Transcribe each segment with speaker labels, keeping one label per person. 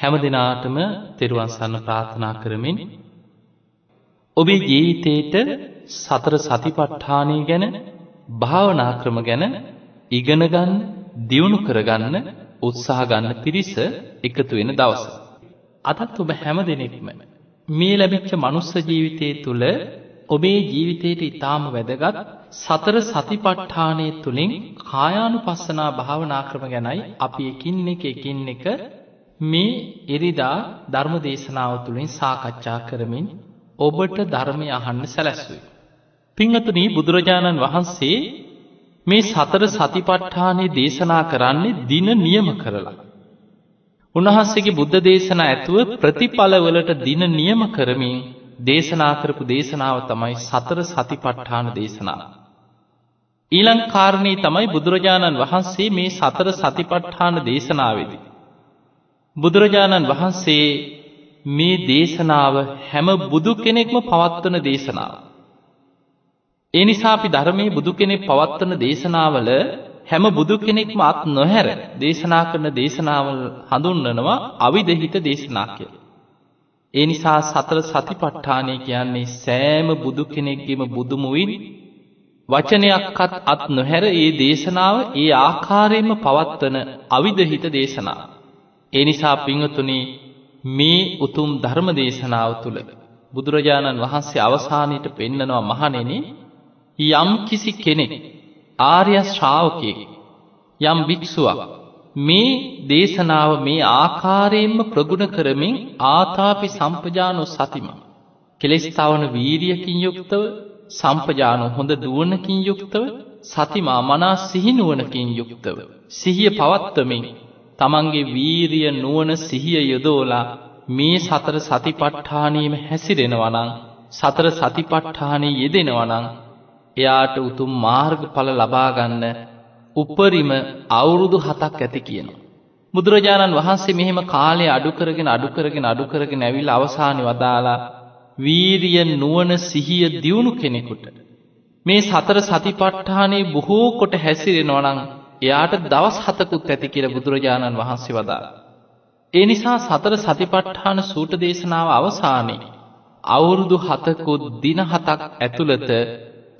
Speaker 1: හැම දෙනාටම තෙරුවන්සන්න ප්‍රාථනා කරමින් ඔබේ ජීවිතේට සතර සතිපට්ඨානය ගැන භාවනා ක්‍රම ගැන ඉගෙනගන්න දියුණු කරගන්න උත්සාහ ගන්න පිරිස එකතු වෙන දවස. අදත් ඔබ හැම දෙනෙක්ම මේ ලැබිච්ච මනුස්ස ජීවිතය තුළ ඔබේ ජීවිතයට ඉතාම වැදගත් සතර සතිපට්ඨානය තුළින් කායානු පස්සනා භාවනා ක්‍රම ගැනයි අපි එකින් එක එකින් එක මේ එරිදා ධර්ම දේශනාව තුළින් සාකච්ඡා කරමින් ඔබට ධර්මය අහන්න සැලැස්වේ. පිංහතුනී බුදුරජාණන් වහන්සේ මේ සතර සතිපට්ඨානය දේශනා කරන්නේ දින නියම කරලා. උන්වහන්සේගේ බුද්ධ දේශනා ඇතුව ප්‍රතිඵලවලට දින නියම කරමින් දේශනා කරපු දේශනාව තමයි සතර සතිපට්ඨාන දේශනාව. ඊළං කාරණී තමයි බුදුරජාණන් වහන්සේ මේ සතර සතිපට්ඨාන දේශනාවේදී. බුදුරජාණන් වහන්සේ මේ දේශනාව හැම බුදු කෙනෙක්ම පවත්වන දේශනාව. ඒ නිසා අපි ධර්මයේ බුදු කෙනෙක් පවත්වන දේශනාවල හැම බුදු කෙනෙක්ම අත් නොහැර දේශනා කරන දේශනාවල් හඳුන්වනවා අවිදහිත දේශනා කියලා. ඒ නිසා සතර සතිපට්ඨානය කියන්නේ සෑම බුදු කෙනෙක්ගේම බුදුමුවින් වචනයක්කත් අත් නොහැර ඒ දේශනාව ඒ ආකාරයෙන්ම පවත්වන අවිදහිත දේශනාව. ඒ නිසා පිංහතුනේ මේ උතුම් ධර්ම දේශනාව තුළ බුදුරජාණන් වහන්සේ අවසානයට පෙන්නනවා මහනෙන යම් කිසි කෙනෙක් ආර්ය ශ්‍රාවකයෙක් යම් භික්ෂුවක් මේ දේශනාව මේ ආකාරයෙන්ම ප්‍රගුණ කරමින් ආතාපි සම්පජානෝ සතිම කෙලෙස්තාවන වීරියකින් යුක්තව සම්පජානු හොඳ දුවනකින් යුක්තව සතිමා මනා සිහිනුවනකින් යුක්තව සිහිය පවත්වමින් තමන්ගේ වීරිය නුවන සිහිය යොදෝලා මේ සතර සතිපට්ඨානීම හැසිරෙනවනං සතර සතිපට්ඨානී යෙදෙනවනං එයාට උතුම් මාර්ගඵල ලබාගන්න උපරිම අවුරුදු හතක් ඇති කියනවා. බුදුරජාණන් වහන්සේ මෙහෙම කාලය අඩුකරගෙන අඩුකරගෙන අඩුකරගෙන ඇවිල් අවසානය වදාලා වීරිය නුවන සිහිය දියුණු කෙනෙකුට. මේ සතර සතිපට්ඨානයේ බොහෝ කොට හැසිරෙනවනං එයාට දවස් හතකුත් ඇති කියර බුදුරජාණන් වහන්සේ වදා. ඒ නිසා සතර සතිපට්ඨාන සූට දේශනාව අවසානයේ. අවුරුදු හතකුත් දින හතක් ඇතුළත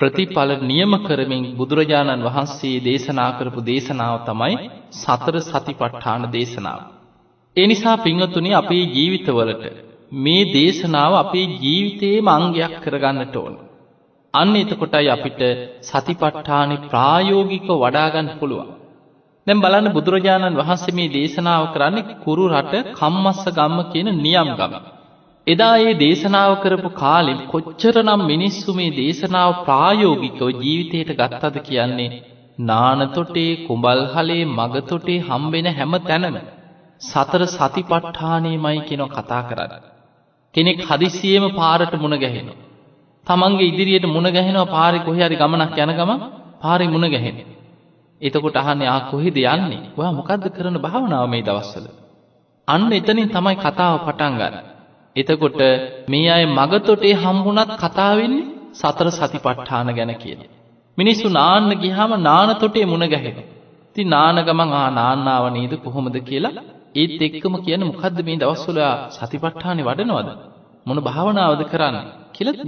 Speaker 1: ප්‍රතිඵල නියම කරමින් බුදුරජාණන් වහන්සේ දේශනා කරපු දේශනාව තමයි සතර සතිපට්ඨාන දේශනාව. එනිසා පිංහතුනි අපේ ජීවිතවලට මේ දේශනාව අපේ ජීවිතයේ මංගයක් කරගන්නට ඕන. අන්න එතකොටයි අපිට සතිපට්ඨානෙ ප්‍රායෝගික වඩාගන්න පුළුවන්. දැම් බලන්න බුදුරජාණන් වහන්සේ මේ දේශනාව කරන්නේ කුරු රට කම්මස්ස ගම්ම කියන නියම් ගම. එදා ඒ දේශනාව කරපු කාලෙ කොච්චර නම් මිනිස්සු මේ දේශනාව ප්‍රායෝගිකව ජීවිතයට ගත්තද කියන්නේ නානතොටේ කුඹල් හලේ මගතොටේ හම්බෙන හැම තැනම සතර සතිපට්ඨානයමයි කෙනො කතා කරන්න. කෙනෙක් හදිසියම පාරට මුණ ගැහෙනවා. තමන්ගේ ඉදිරියට මුණ ගැහෙනවා පාරි කොහරි ගමනක් යන ගම පාරි මුණ ගැහෙන. එතකොට අහන්න යා කොහෙද යන්නේ ඔයා මොකක්ද කරන භාවනාව මේ දවස්සල. අන්න එතනින් තමයි කතාව පටන් ගන්න. එතකොට මේ අය මගතොටේ හම්බුනත් කතාවෙන්නේ සතර සතිපට්ඨාන ගැන කියන. මිනිස්සු නාන්න ගිහාම නානතොටේ මුණ ගැහෙන. ති නානගමන් ආ නාන්නාව නීද කොහොමද කියලා ඒත් එක්කම කියන මොකක්ද මේ දවස්වල සතිපට්ඨානෙ වඩනවද. මොන භාවනාවද කරන්න කියලත්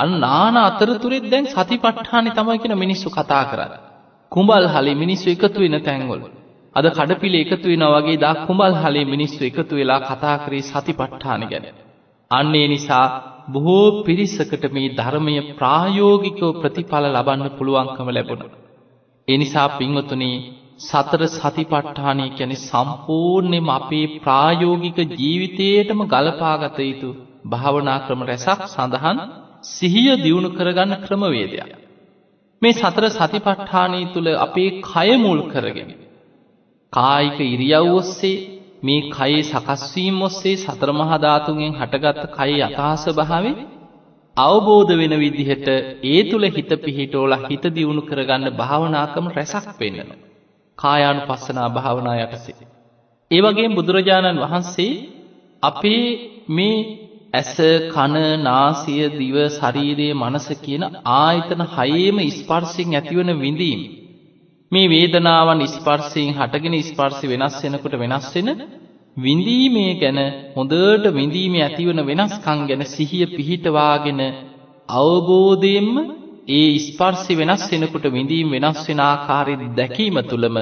Speaker 1: අන්න නාන අතරතුරෙත් දැන් සතිපට්ඨානෙ තමයි කියෙන මිනිස්සු කතා කරන්න. කුඹල් හලි මිනිස්සු එකතු වෙන තැන්ගොල්. අද කඩපිල එකතු වෙන වගේ දා කුඹල් හලේ මිනිස්සු එකතු වෙලා කතා කරේ සතිපට්ඨාන ගැන. අන්නේ නිසා බොහෝ පිරිස්සකට මේ ධර්මය ප්‍රායෝගිකව ප්‍රතිඵල ලබන්න පුළුවන්කම ලැබුණ. එනිසා පින්වතුනේ සතර සතිපට්ඨානය කැනෙ සම්පූර්ණයම අපේ ප්‍රායෝගික ජීවිතයටම ගලපාගත යුතු භාවනා ක්‍රම රැසක් සඳහන් සිහිය දියුණු කරගන්න ක්‍රමවේදයක්. මේ සතර සතිපට්ඨානී තුළ අපේ කයමුල් කරගෙන. කායික ඉරියව් ඔස්සේ මේ කයේ සකස්වීම් ඔස්සේ සතර මහධාතුන්ගෙන් හටගත්ත කයි අතහස භාවේ අවබෝධ වෙන විදිහට ඒ තුළ හිත පිහිටෝල හිත දියුණු කරගන්න භාවනාකම රැසක් පෙන්න්නන. කායානු පස්සනා භාවනා යටසේ. ඒවගේ බුදුරජාණන් වහන්සේ අපේ මේ ඇස කන නාසිය දිව ශරීරයේ මනස කියන ආයතන හයේම ස්පර්සිං ඇතිවන විඳීම්. මේ වේදනාවන් ස්පර්සයෙන් හටගෙන ස්පර්සි වෙනස් වෙනකොට වෙනස් වෙන විඳීමේ ගැන හොඳට විඳීමේ ඇතිවන වෙනස්කම් ගැන සිහිය පිහිටවාගෙන අවබෝධයෙන්ම ඒ ස්පර්ශي වෙනස් වෙනකොට විඳීම් වෙනස් වෙන ආකාරය දැකීම තුළම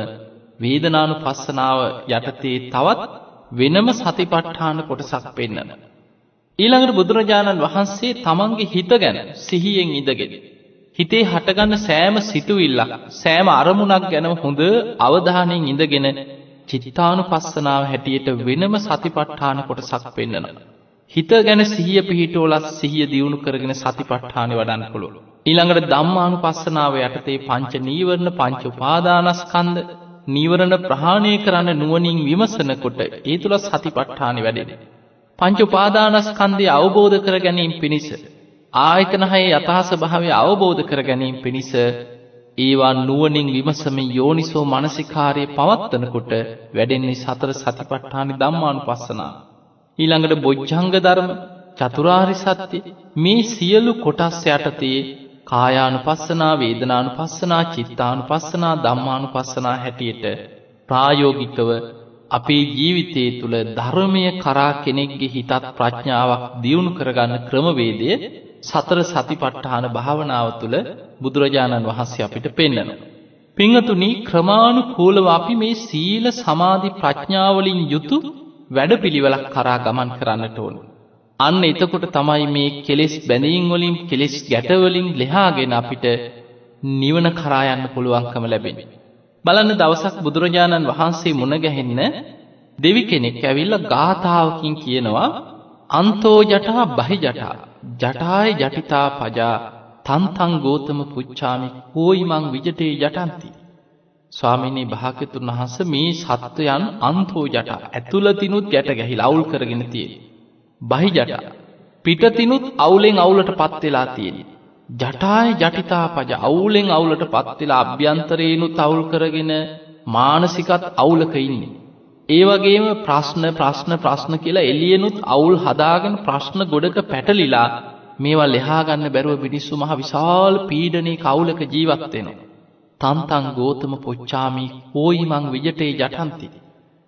Speaker 1: වේදනානුපස්සනාව යටතේ තවත් වෙනම සතිපට්ඨාන කොටසක් පෙන්වන. ඊළඟට බුදුරජාණන් වහන්සේ තමන්ගේ හිත ගැන සිහියෙන් ඉඳගෙන හිතේ හටගන්න සෑම සිතුවිල්ලක් සෑම අරමුණක් ගැන හොඳ අවධානයෙන් ඉඳගෙන චිත්තානුපස්සනාව හැටියට වෙනම සතිපට්ඨාන කොටසක් පෙන්වනවා. හිත ගැන සිහිය පිහිටෝලත් සිහිය දියුණු කරගෙන සතිපට්ඨානෙ වඩන්න පුළුවන්. ඊළඟට ධම්මානුපස්සනාව යටතේ පංච නීවරණ පංච උපාදානස්කන්ධ නීවරණ ප්‍රහාණය කරන්න නුවණින් විමසනකොට ඒ තුල සතිපට්ඨානෙ වැඩෙනවා. පංච උපාදානස්කන්ධය අවබෝධ කර ගැනීම පිණිස ආයතන හයේ යථා ස්වභාවය අවබෝධ කර ගැනීම පිණිස ඒවා නුවණින් විමසමින් යෝනිසෝ මනසිකාර්යය පවත්වනකොට වැඩෙන්නේ සතර සතිපට්ඨාන ධම්මානුපස්සනාව. ඊළඟට බොජ්ජංග ධර්ම චතුරාර්ය සත්‍ය මේ සියලු කොටස් යටතේ කායානුපස්සනා වේදනානුපස්සනා චිත්තානුපස්සනා ධම්මානුපස්සනා හැටියට ප්‍රායෝගිකව අපේ ජීවිතයේ තුළ ධර්මය කරා කෙනෙක්ගේ හිතත් ප්‍රඥාවක් දියුණු කරගන්න ක්‍රමවේදය සතර සතිපට්ඨාන භාවනාව තුළ බුදුරජාණන් වහන්සේ අපිට පෙන්වනවා. පිංහතුනි ක්‍රමානුකූලව අපි මේ සීල සමාධි ප්‍රඥාවලින් යුතු වැඩපිළිවෙලක් කරා ගමන් කරන්නට ඕන. අන්න එතකොට තමයි මේ කෙලෙස් බැඳීම් වලින් කෙලෙස් ගැටවලින් ලෙහාගෙන අපිට නිවන කරා යන්න පුළුවන්කම ලැබෙන්නේ. බලන්න දවසක් බුදුරජාණන් වහන්සේ මුණ ගැහෙන්න දෙවි කෙනෙක් ඇවිල්ලා ගාථාවකින් කියනවා අන්තෝ ජටා බහි ජටා ජටාය ජටිතා පජා තන්තං ගෝතම පුච්චාමි කෝයිමං විජටේ ජටන්ති ස්වාමිනී භාග්‍යතුන් වහන්ස මේ සත්වයන් අන්තෝ ජටා ඇතුළතිනුත් ගැට ගැහිලා අවුල් කරගෙන තියෙන්නේ. බහි ජටා පිටතිනුත් අවුලෙන් අවුලට පත් වෙලා තියෙන්නේ. ජටාය ජටිතා පජ අවුලෙන් අවුලට පත් වෙලා අභ්‍යන්තරේනුත් අවුල් කරගෙන මානසිකත් අවුලක ඉන්නේ. ඒ වගේම ප්‍රශ්න ප්‍රශ්න ප්‍රශ්න කියලා එළියෙනුත් අවුල් හදාගෙන ප්‍රශ්න ගොඩක පැටලිලා මේවා ලෙහා ගන්න බැරුව මිනිස්සු මහ විශාල පීඩනයක අවුලක ජීවත් වෙනවා. තන්තං ගෝතම පොච්චාමි කෝයිමං විජටේ ජටන්ති.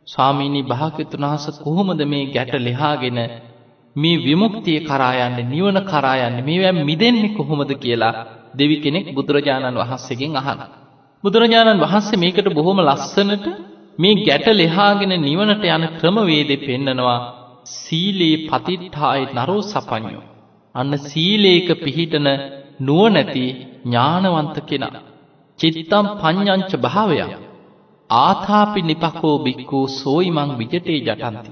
Speaker 1: ස්වාමීනි භාග්‍යතුන් වහන්සේ කොහොමද මේ ගැට ලෙහාගෙන මේ විමුක්තිය කරා යන්නේ නිවන කරා යන්නේ මේවෙන් මිදෙන්නේ කොහොමද කියලා දෙවි කෙනෙක් බුදුරජාණන් වහන්සේගෙන් අහනවා. බුදුරජාණන් වහන්සේ මේකට බොහොම ලස්සනට මේ ගැට ලෙහාගෙන නිවනට යන ක්‍රමවේදෙ පෙන්නනවා සීලේ පතිට්ඨාය නරෝ සපඤ්ඤෝ. අන්න සීලේක පිහිටන නුවණැති ඥානවන්ත කෙනා චිත්තම් පඤ්ඤංච භාවයක් ආථාපි නිපකෝ බික්කෝ සෝයිමං විජටේ ජටන්ති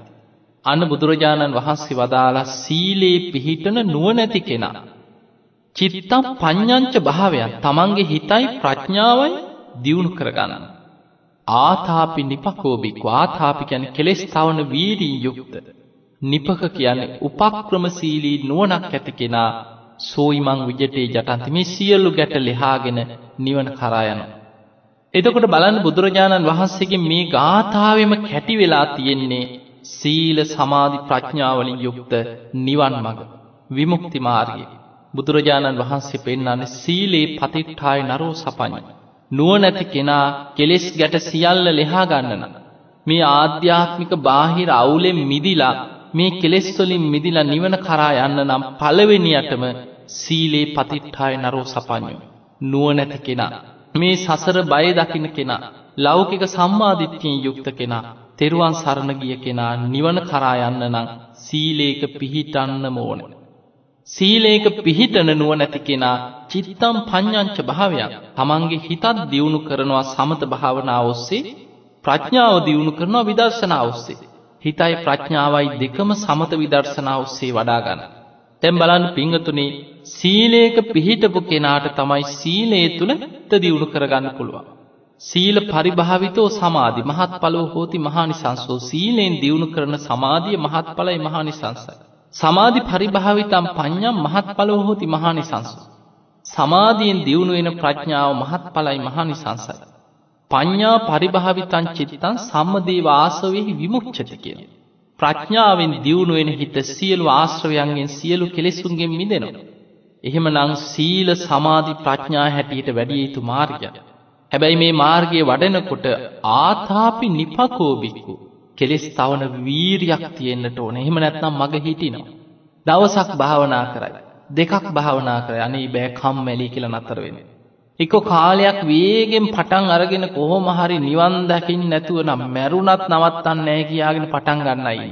Speaker 1: අන්න බුදුරජාණන් වහන්සේ වදාලා සීලේ පිහිටන නුවණැති කෙනා. චිත්තම් පඤ්ඤංච භාවයක් තමන්ගේ හිතයි ප්‍රඥාවයි දියුණු කරගන්න. ආතාපි නිපකෝ බික්කෝ. ආතාපි කියන්නේ කෙලෙස් තවන වීරිය යුක්ත. නිපක කියන්නේ උපක්‍රමශීලී නුවණක් ඇති කෙනා. සෝයිමං විජටේ ජටන්ති. මේ සියලු ගැට ලෙහාගෙන නිවන කරා යනවා. එතකොට බලන්න බුදුරජාණන් වහන්සේගේ මේ ගාථාවෙම කැටි වෙලා තියෙන්නේ සීල සමාධි ප්‍රඥාවලින් යුක්ත නිවන් මඟ විමුක්ති මාර්ගය. බුදුරජාණන් වහන්සේ පෙන්වන්නේ සීලේ පතිට්ඨාය නරෝ සපඤ්ඤ. නුවණැති කෙනා කෙලෙස් ගැට සියල්ල ලෙහා ගන්නන. මේ ආධ්‍යාත්මික බාහිර අවුලෙන් මිදිලා මේ කෙලෙස් වලින් මිදිලා නිවන කරා යන්න නම් පළවෙනියටම සීලේ පතිට්ඨාය නරෝ සපඤ්ඤෝ නුවණැති කෙනා මේ සසර බය දකින්න කෙනා ලෞකික සම්මාදිට්ඨියෙන් යුක්ත කෙනා තෙරුවන් සරණ ගිය කෙනා නිවන කරා යන්න නම් සීලේක පිහිටන්නම ඕන සීලේක පිහිටන නුවණැති කෙනා චිත්තම් පඤ්ඤංච භාවයක් තමන්ගේ හිතත් දියුණු කරනවා සමත භාවනාව ඔස්සේ ප්‍රඥාව දියුණු කරනවා විදර්ශනාව ඔස්සේ හිතයි ප්‍රඥාවයි දෙකම සමත විදර්ශනා ඔස්සේ වඩා ගන්න. දැන් බලන්න පිංගතුනේ සීලේක පිහිටපු කෙනාට තමයි සීලය තුල දියුණු කරගන්න පුළුවන්. සීල පරිභාවිතෝ සමාධි මහත්ඵලෝ හෝති මහානිසංසෝ සීලෙන් දියුණු කරන සමාධිය මහත්ඵලයි මහානිසංසයි. සමාධි පරිභාවිතම් පඤ්ඤම් මහත්ඵලෝ හෝති මහානිසංසෝ. සමාධියෙන් දියුණු වෙන ප්‍රඥාව මහත්ඵලයි මහානිසංසයි. පඤ්ඤා පරිභාවිතං චිත්තං සම්මදේව ආසවෙහි විමුක්ඛති කියන. ප්‍රඥාවෙන් දියුණු වෙන හිත සියලු ආශ්‍රවයන්ගෙන් සියලු කෙලෙසුන්ගෙන් මිදෙනවා. එහෙමනම් සීල සමාධි ප්‍රඥා හැටියට වැඩි යුතු මාර්ගයක්. හැබැයි මේ මාර්ගයේ වඩනකොට ආතාපි නිපකෝ බික්කු කෙලෙස් තවන වීරියක් තියෙන්න්නට ඕන එහෙම නැත්නම් මග හිටිනවා. දවසක් භාවනා කරයි. දෙකක් භාවනා කර අනේ බෑ කම් මැලි කියල නතර වෙන. එක කාලයක් වේගෙන් පටන් අරගෙන කොහොම හරි නිවන් දැකින් නැතුව නම් මැරුණත් නවත්තන්න නෑ කියාගෙන පටන් ගන්නයි.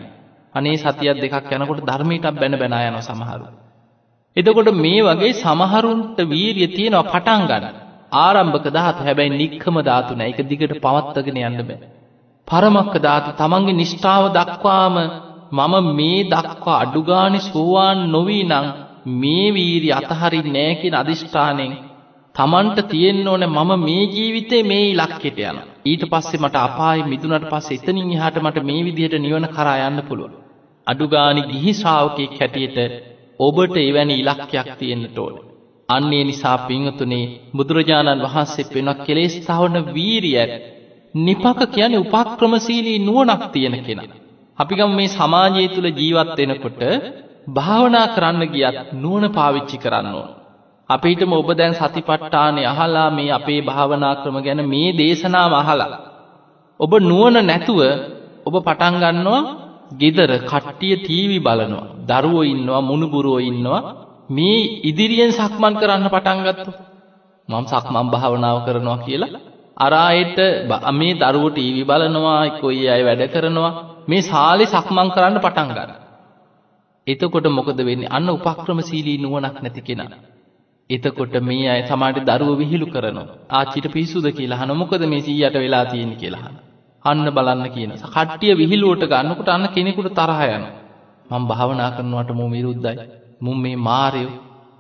Speaker 1: අනේ සතියක් දෙකක් යනකොට ධර්මීටක් බැන බැනා යන සමහරු. එතකොට මේ වගේ සමහරුන්ට වීරිය තියෙනවා පටන් ගන්න. ආරම්භක ධාතු හැබැයි නික්කම ධාතු නෑ. එක දිගට පවත්තගෙන යන්න බෑ. පරමක්ක ධාතු තමන්ගේ නිෂ්ඨාව දක්වාම මම මේ දක්වා අඩුගානි සෝවාන් නොවී නං මේ වීරි අතහරි නෑකෙන අධිෂ්ඨානෙන් තමන්ට තියෙන්න්න ඕන මම මේ ජීවිතේ මේ ඉලක්කෙට යන ඊට පස්සේ මට අපායි මිදුනට පස්සේ එතනින් එහාට මට මේ විදිහට නිවන කරා යන්න පුළුවන්. අඩුගානි ගිහි ශ්‍රාවකයෙක් හැටියට ඔබට එවැනි ඉලක්කයක් තියෙන්න්නට ඕන. අන්නේ නිසා පිංහතුනේ බුදුරජාණන් වහන්සේ පෙනක් කෙලෙස් තවන වීරිය නිපක කියන උපක්‍රමශීලී නුවනක් තියෙන කෙන. අපිගම් මේ සමාජය තුළ ජීවත් වෙනකොට භාවනා කරන්න ගියත් නුවන පාවිච්චි කරන්න ඕන. අපිටම ඔබ දැන් සතිපට්ටානය අහලා මේ අපේ භාවනා ක්‍රම ගැන මේ දේශනාව අහලා. ඔබ නුවන නැතුව ඔබ පටන්ගන්නවා ගෙදර කට්ටිය ටීවි බලනවා දරුවෝ ඉන්නවා මුණුබුරුවෝ ඉන්නවා මේ ඉදිරියෙන් සක්මන් කරන්න පටන්ගත්තු මම සක්මන් භාවනාව කරනවා කියලා අරායට මේ දරුවට ඊවි බලනවා කොයි අය වැඩ කරනවා මේ සාලි සක්මං කරන්න පටන් ගන්න. එතකොට මොකද වෙන්නේ අන්න උපක්‍රම සීලී නුවනක් නැති කෙන. එතකොට මේ අය සමාට දරුව විහිළු කරනවා ආචිට පිස්සුද කියලා හන මොකද මේ සීයට වෙලා තියෙන කියලාහන. අන්න බලන්න කියන කට්ටිය විහිලුවට ගන්නකොට අන්න කෙනෙකුට තරහයන. මං භාවනා කරනවට මු විරුද්ධයි. මුම් මේ මාරයෝ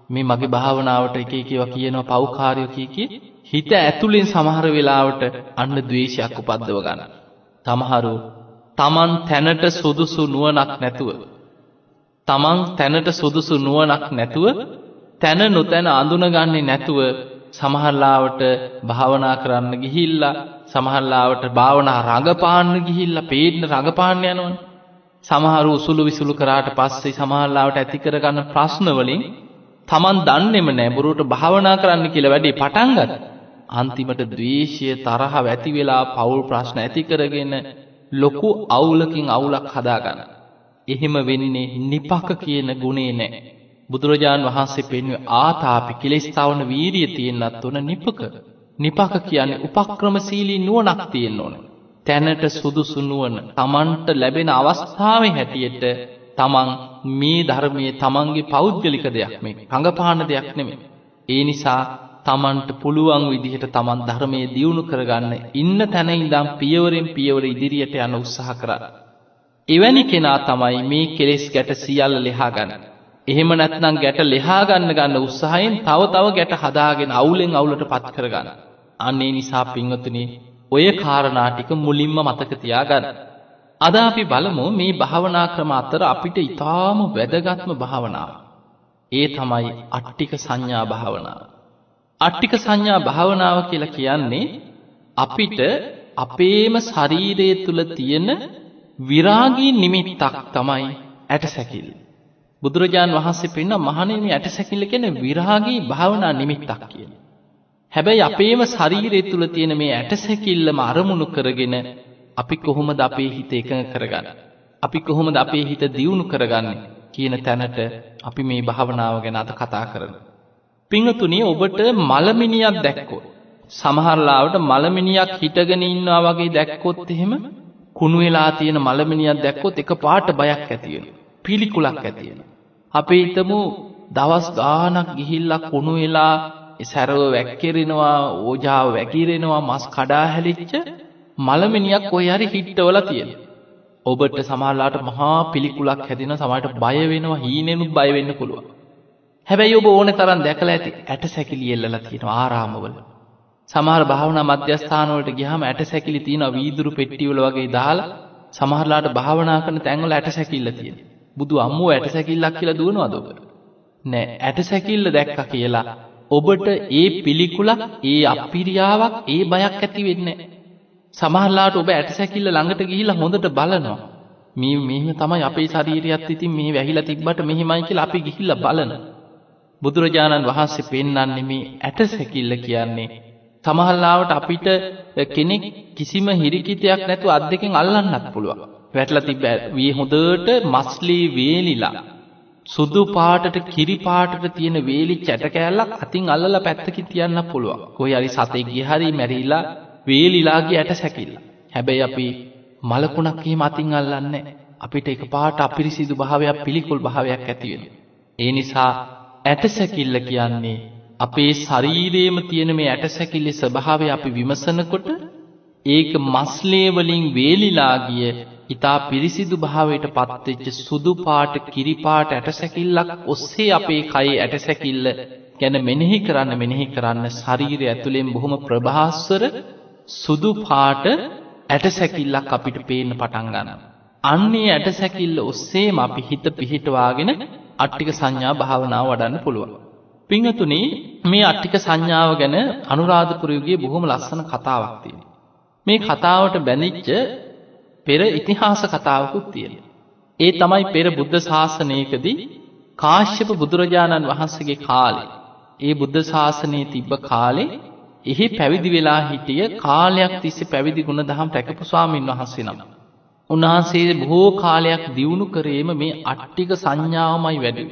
Speaker 1: මේ මගේ භාවනාවට එක එකව කියනවා පෞකාරයෝ කියකි හිත ඇතුළෙන් සමහර වෙලාවට අන්න දවේශයක් උපද්දව ගන්න. තමහරු තමන් තැනට සුදුසු නුවනක් නැතුව. තමන් තැනට සුදුසු නුවනක් නැතුව තැන නොතැන අඳුනගන්නේ නැතුව සමහල්ලාවට භාවනා කරන්න ගිහිල්ලා සමහල්ලාවට භාවනා රඟපාන්න ගිහිල්ල පේටන රඟපාන්න යනවන් සමහරු උසුළු විසුළු කරාට පස්සේ සමහල්ලාවට ඇතිකරගන්න ප්‍රශ්නවලින් තමන් දන්නෙම නෑබුරුවට භාවනා කරන්න කියල වැඩේ පටන්ගත් අන්තිමට දවේශය තරහ ඇති වෙලා පවුල් ප්‍රශ්න ඇති කරගෙන ලොකු අවුලකින් අවුලක් හදාගන්න. එහෙම වෙන්නේ නිපක කියන ගුණේ නෑ. බුදුරජාණන් වහන්සේ පෙන්ව ආතාපි කෙලෙස්ථාවන වීරිය තියෙන්න්නත් වන නිපක. නිපක කියන්නේ උපක්‍රමසීලී නුවනක් තියෙන් ඕන. තැනට සුදුසු නුවන තමන්ට ලැබෙන අවස්ථාව හැටියට තමන් මේ ධර්මය තමන්ගේ පෞද්ගලික දෙයක් මේ රඟපාන දෙයක් නෙමේ. ඒ නිසා තමන්ට පුළුවන් විදිහට තමන් ධර්මය දියුණු කරගන්න ඉන්න තැන ඉඳම් පියවරෙන් පියවර ඉදිරියට යන උත්සාහ කර. එවැනි කෙනා තමයි මේ කෙලෙස් ගැට සියල්ල ලෙහාගන්න. එහෙම නැත්නම් ගැට ලෙහාගන්න ගන්න උත්සාහයෙන් තව තව ගැට හදාගෙන අවුලෙන් අවුලට පත් කරගන්න. අන්නේ නිසා පිංවතුනේ ඔය කාරණාටික මුලින්ම මතකතියා ගන්න. අද අපි බලමු මේ භාවනා ක්‍රම අතර අපිට ඉතාම වැදගත්ම භාවනාව. ඒ තමයි අට්ටික සංඥා භාවනාව. අට්ටික සංඥා භාවනාව කියලා කියන්නේ අපිට අපේම ශරීරය තුළ තියෙන විරාගී නිමිත්තක් තමයි ඇට සැකිල්. බුදුරජාණන් වහන්සේ පෙන්න්න මහනම ඇට සැකිල්ල කෙන විරාගී භාවනා නිමිත්තක් කියන. හැබැයි අපේම ශරීරය තුළ තියෙන මේ ඇට සැකිල්ලම අරමුණු කරගෙන අපි කොහොමද අපේ හිත එකඟ කරගන්න. අපි කොහොමද අපේ හිත දියුණු කරගන්න කියන තැනට අපි මේ භාවනාව ගැන අත කතා කරන. පිංහතුනිය ඔබට මළමිනියක් දැක්කෝ. සමහරලාවට මළමිනියක් හිටගෙන ඉන්නවා වගේ දැක්කොත් එහෙම කුණු වෙලා තියෙන මළමිනියක් දැක්කොත් එක පාට බයක් ඇතියෙන. පිළිකුලක් ඇතියෙන. අපේ හිතමු දවස් ගානක් ගිහිල්ලක් කුණු වෙලා සැරව වැැක්කෙරෙනවා ඕජාව වැකිරෙනවා මස් කඩා හැලිච්ච මළමිනියක් ඔය හරි හිට්ටවල තියෙන. ඔබට සමහල්ලාට මහා පිළිකුලක් හැදින සමට බය වෙනවා හීනෙනුත් බයවෙන්න පුළුව. හැබැයි ඔබ ඕන තරන් දැකල ඇති ඇට සැකිලි එල්ලල තියෙන ආරාමවල. සමහර භාවන මධ්‍යස්ථානවලට ගහම ඇට සැකිලි තියෙන වීදුරු පෙට්ටිවල වගේ දාලා සමහරලාට භාවනා කරන තැන්වල ඇට සැකිල්ල තියෙන. බුදු අම්මුව ඇට සැකිල්ලක් කියලා දුවනවා දොබ. නෑ ඇට සැකිල්ල දැක්ක කියලා ඔබට ඒ පිළිකුලක් ඒ අපිරියාවක් ඒ බයක් ඇති වෙන්නේ. සමහල්ලාට ඔබ ඇට සැකිල්ල ළඟට ගිහිලා හොඳට බලනවා. මේ මෙහම තමයි අපේ ශරීරයත් ඉතින් මේ වැහිලා තිබ්බට මෙහෙමයි කියලා අපි ගිහිල්ල බලන. බුදුරජාණන් වහන්සේ පෙන්නන්නේ මේ ඇට සැකිල්ල කියන්නේ සමහල්ලාවට අපිට කෙනෙක් කිසිම හිරිකිතයක් නැතු අත් දෙකින් අල්ලන්නත් පුළුවන්. වැටල තිබ වී හොඳට මස්ලී වේලිලා. සුදු පාටට කිරි පාටට තියෙන වේලි චැටකෑල්ලක් අතින් අල්ල පැත්තකි තියන්න පුළුවන්. කොයි අරි සතේ ගිහරි මැරිල්ලා වේලිලාගේ ඇට සැකිල්ල. හැබැයි අපි මලකුණක්හි මතින් අල්ලන්නේ අපිට එක පාට අපිරිසිදු භාවයක් පිළිකුල් භාවයක් ඇතිවෙන. ඒ නිසා ඇටසැකිල්ල කියන්නේ අපේ ශරීරයේම තියෙන මේ ඇටසැකිල්ලෙ ස්වභාවය අපි විමසනකොට ඒක මස්ලේවලින් වේලිලා ගිය ඉතා පිරිසිදු භාවයට පත්වෙච්ච සුදු පාට කිරිපාට ඇටසැකිල්ලක් ඔස්සේ අපේ කයි ඇටසැකිල්ල ගැන මෙනෙහි කරන්න මෙනෙහි කරන්න ශරීරය ඇතුළෙන් බොහොම ප්‍රභාස්වර සුදු පාට ඇටසැකිල්ලක් අපිට පේන්න පටන් ගන්න. අන්නේ ඇටසැකිල්ල ඔස්සේම අපි හිත පිහිටවාගෙන අට්ටික සංඥා භාවනාව වඩන්න පුළුවන්. පිංහතුනි මේ අට්ටික සංඥාව ගැන අනුරාධපුරයුගේ බොහොම ලස්සන කතාවක් තියෙන. මේ කතාවට බැඳිච්ච පෙර ඉතිහාස කතාවකුත් තියෙන. ඒ තමයි පෙර බුද්ධ ශාසනයකදී කාශ්‍යප බුදුරජාණන් වහන්සේගේ කාලේ. ඒ බුද්ධ ශාසනය තිබ්බ කාලේ එහි පැවිදි වෙලා හිටිය කාලයක් තිස්ස පැවිදි ගුණ දහම් රැකපු ස්වාමීන් වහන්සේ නම. උන්වහන්සේ බොහෝ කාලයක් දියුණු කරේම මේ අට්ටික සංඥාවමයි වැඩි.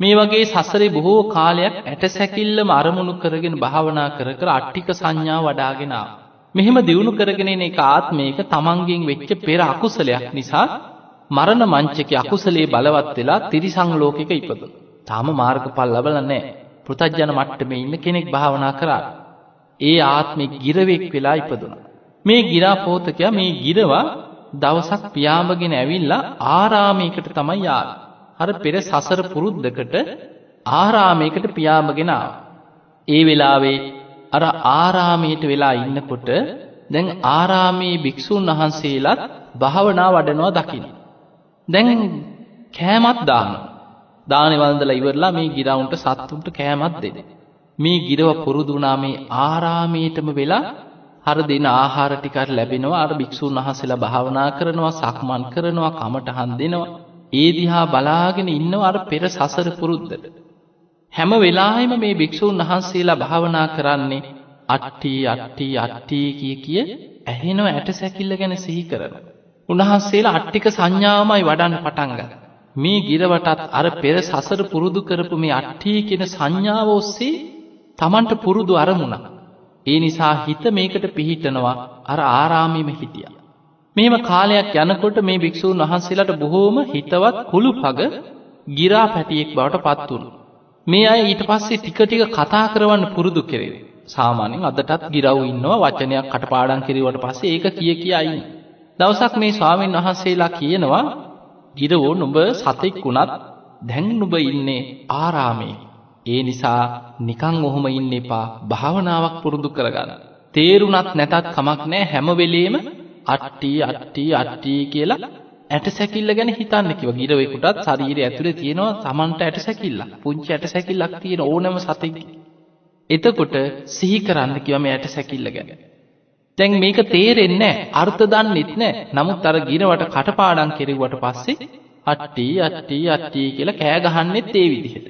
Speaker 1: මේ වගේ සසරේ බොහෝ කාලයක් ඇට සැකිල්ලම අරමුණු කරගෙන භාවනා කර කර අට්ටික සංඥා වඩාගෙනාව. මෙහෙම දියුණු කරගෙන එක ආත්මයක තමන්ගෙන් වෙච්ච පෙර අකුසලයක් නිසා මරණ මංචක අකුසලේ බලවත් වෙලා තිරිසංලෝකක ඉපද. තාම මාර්ග පල් ලබල නෑ පෘතජ්ජන මට්ටම ඉන්න කෙනෙක් භාවනා කරා. ඒ ආත්මෙ ගිරවෙක් වෙලා ඉපදුන. මේ ගිරා පෝතකයා මේ ගිරවා දවසක් පියාඹගෙන ඇවිල්ලා ආරාමයකට තමයි යාල. අර පෙර සසර පුරුද්ධකට ආරාමයකට පියාඹගෙනාව. ඒ වෙලාවේ අර ආරාමයට වෙලා ඉන්නකොට දැන් ආරාමයේ භික්‍ෂූන් වහන්සේලත් භාවනා වඩනවා දකින. දැන් කෑමත් දාන. දානවන්දල ඉවරලා මේ ගිරවුන්ට සත්තුන්ට කෑමත් දෙද. මේ ගිරව පුරුදුනා මේ ආරාමයටම වෙලා හර දෙන ආහාර ටිකට ලැබෙනවා අර භික්‍ෂූන් වහසලා භාවනා කරනවා සක්මන් කරනවා කමටහන් දෙනවා ඒ දිහා බලාගෙන ඉන්නවා අර පෙර සසර පුරුද්දට. හැම වෙලාහෙම මේ භික්‍ෂූන් වහන්සේලා භාවනා කරන්නේ අට්ටී අට්ටී අට්ටී කිය කිය ඇහෙනව ඇට සැකිල්ල ගැන සිහි කරන. උන්වහන්සේලා අට්ටික සංඥාමයි වඩන්න පටන්ග. මේ ගිරවටත් අර පෙර සසර පුරුදු කරපු මේ අට්ටී කියෙන සංඥාව ඔස්සේ තමන්ට පුරුදු අරමුණ. ඒ නිසා හිත මේකට පිහිටනවා අර ආරාමීම හිටිය. මෙම කාලයක් යනකොට මේ භික්‍ෂූන් වහන්සේලට බොහෝම හිතවත් කුළු පග ගිරා පැටියෙක් බවට පත්වුණු. මේ අය ඊට පස්සේ ටික ටික කතා කරවන්න පුරුදු කෙරේ. සාමානෙන් අදටත් ගිරව් ඉන්නවා වචනයක් කටපාඩන් කිරීවට පස්සේ ඒක කිය කියයි. දවසක් මේ ස්වාමීන් වහන්සේලා කියනවා ගිරවෝ නුඹ සතෙක් වුණත් දැන් නුබ ඉන්නේ ආරාමේ. ඒ නිසා නිකං ඔහොම ඉන්න එපා භාවනාවක් පුරුදු කරගන්න. තේරුණත් නැතත් කමක් නෑ හැමවෙලේම අට්ටී අට්ටී අට්ටී කියලා ඇට සැකිල්ල ගැන හිතන්නකිව ගිරවෙකුටත් ශරීර ඇතුළ තියෙනවා තමන්ට ඇට සැකිල්ල පුංචි ඇට සැකිල්ලක් තියෙන ඕනම සතකි. එතකොට සිහි කරන්න කිවම ඇට සැකිල්ල ගැන. තැන් මේක තේරෙන්නේ අර්ථ දන්නෙත් නෑ නමුත් අර ගිරවට කටපාඩන් කෙරෙවට පස්සේ අට්ටී අට්ටී අට්ටී කියලා කෑගහන්නෙත් ඒ විදිහට.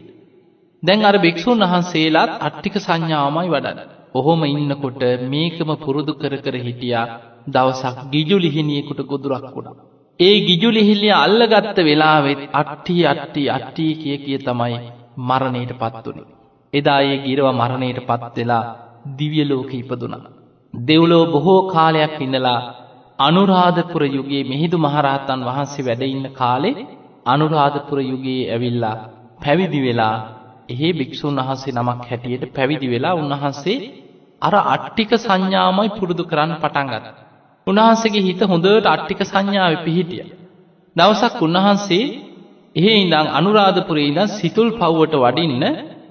Speaker 1: දැන් අර භික්‍ෂූන් වහන්සේලාත් අට්ටික සංඥාවමයි වඩන. ඔහොම ඉන්නකොට මේකම පුරුදු කර කර හිටියා දවසක් ගිජු ලිහිනියෙකුට ගොදුරක් වුණා. ඒ ගිජු ලිහිල්ලිය අල්ලගත්ත වෙලාවෙත් අට්ටි අට්ටි අට්ටී කිය කිය තමයි මරණයට පත්වනේ. එදා ඒ ගිරව මරණයට පත් වෙලා දිවියලෝක ඉපදුනා. දෙව්ලෝ බොහෝ කාලයක් ඉන්නලා අනුරාධපුර යුගයේ මිහිදු මහරහතන් වහන්සේ වැඩඉන්න කාලේ අනුරාධපුර යුගයේ ඇවිල්ලා පැවිදි වෙලා එහේ භික්‍ෂූන් වහන්සේ නමක් හැටියට පැවිදි වෙලා උන්වහන්සේ අර අට්ටික සංඥාමයි පුරුදු කරන්න පටන්ගත්. උන්වහන්සේගේ හිත හොඳට අට්ටික සංඥාව පිහිටිය. දවසක් උන්වහන්සේ එහෙ ඉඳං අනුරාධපුරේ ඉඳ සිතුල් පව්වට වඩින්න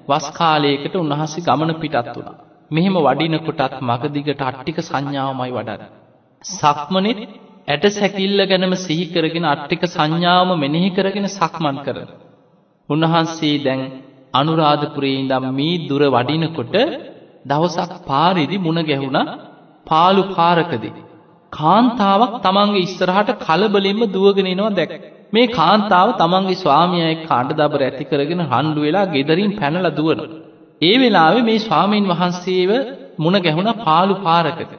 Speaker 1: වස්කාලයකට උන්වහන්සේ ගමන පිටත් වුණා. මෙහෙම වඩිනකොටත් මගදිගට අට්ටික සංඥාවමයි වඩන. සක්මනෙත් ඇට සැකිල්ල ගැනම සිහිකරගෙන අට්ටික සංඥාවම මෙනෙහි කරගෙන සක්මන් කරන. උන්වහන්සේ දැන් අනුරාධපුරේ ඉඳම් මී දුර වඩිනකොට දවසක් පාරිදි මුණ ගැහුණ පාලු පාරකදී. කාන්තාවක් තමන්ගේ ඉස්සරහට කලබලෙන්ම දුවගෙනෙනවා දැක්. මේ කාන්තාව තමන්ගේ ස්වාමියය කාණ්ඩ දබර ඇති කරගෙන හන්ඩු වෙලා ගෙදරින් පැනල දුවන. ඒ වෙලාවෙ මේ ස්වාමීන් වහන්සේව මුණ ගැහුණ පාලු පාරකට.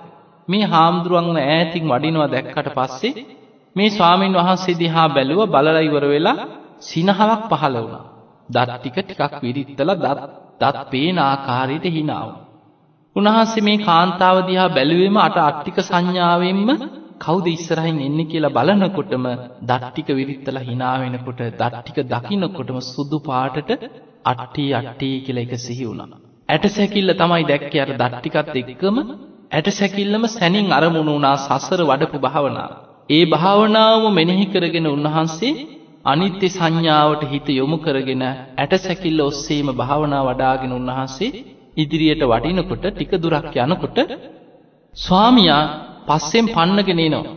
Speaker 1: මේ හාමුදුරුවන්ව ඈතින් වඩිනවා දැක්කට පස්සේ මේ ස්වාමීන් වහන්සේ දිහා බැලුව බලලා ඉවර වෙලා සිනහවක් පහළ වුණා. දත් ටික ටිකක් විරිත්තලා දත් දත් පේන ආකාරයට hina වුණා. උන්වහන්සේ මේ කාන්තාව දිහා බැලුවෙම අට අට්ටික සංඥාවෙන්ම කවුද ඉස්සරහින් එන්නේ කියලා බලනකොටම දත් ටික විරිත්තලා hina වෙනකොට දත් ටික දකින්නකොටම සුදු පාටට අට්ටි අට්ටි කියලා එක සිහි වුණා. ඇට සැකිල්ල තමයි දැක්කේ අර දත් ටිකත් එක්කම ඇට සැකිල්ලම සැනින් අරමුණු වුණා සසර වඩපු භාවනාව. ඒ භාවනාවම මෙනෙහි කරගෙන උන්වහන්සේ අනිත්‍ය සංඥාවට හිත යොමු කරගෙන ඇට සැකිල්ල ඔස්සේම භාවනා වඩාගෙන උන්වහන්සේ ඉදිරියට වඩිනකොට ටික දුරක් යනකොට ස්වාමියා පස්සෙන් පන්නගෙන එනවා.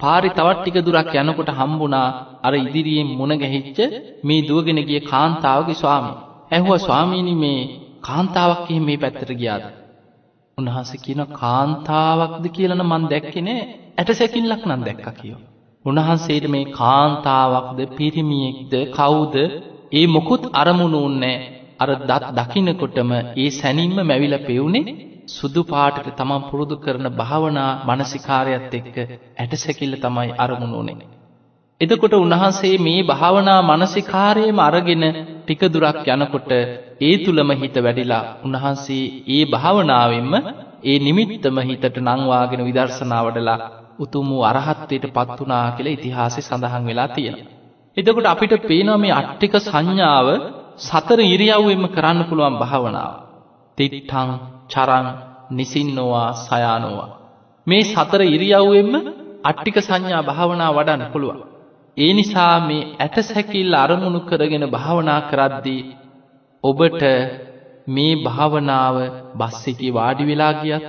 Speaker 1: පාරි තවත් ටික දුරක් යනකොට හම්බුණා අර ඉදිරියෙන් මුණ ගැහිච්ච මේ දුවගෙන ගිය කාන්තාවගේ ස්වාමී. ඇහුවා ස්වාමීනි මේ කාන්තාවක් එහෙම මේ පැත්තට ගියාද? උන්වහන්සේ කියන කාන්තාවක්ද කියලා නම් මං දැක්කේ නෑ. ඇටසැකිල්ලක් නම් දැක්කා කියෝ. උන්වහන්සේට මේ කාන්තාවක්ද පිරිමියෙක්ද කවුද ඒ මොකුත් අරමුණු උන්නේ අර දත් දකින්නකොටම ඒ සැනින්ම මැවිලා පෙවුනේ සුදු පාටට තමන් පුරුදු කරන භාවනා මානසිකාරයත් එක්ක ඇටසැකිල්ල තමයි අරමුණු උනේ. එතකොට උන්වහන්සේ මේ භාවනා මානසිකාරයේම අරගෙන ටික දුරක් යනකොට ඒ තුලම හිත වැඩිලා උන්වහන්සේ ඒ භාවනාවෙන්ම ඒ නිමිත්තම හිතට නංවාගෙන විදර්ශනා වඩලා උතුම් වූ අරහත්ත්වයට පත් වුණා කියලා ඉතිහාසයේ සඳහන් වෙලා තියෙනවා. එතකොට අපිට පේනවා මේ අට්ටික සංඥාව සතර ඉරියව්වෙම කරන්න පුළුවන් භාවනාව. තිට්ඨං චරං නිසින්නෝවා සයානෝවා. මේ සතර ඉරියව්වෙම අට්ටික සංඥා භාවනා වඩන්න පුළුවන්. ඒ නිසා මේ ඇට සැකිල්ල අරමුණු කරගෙන භාවනා කරද්දී ඔබට මේ භාවනාව බස් සිටිය වාඩි වෙලා ගියත්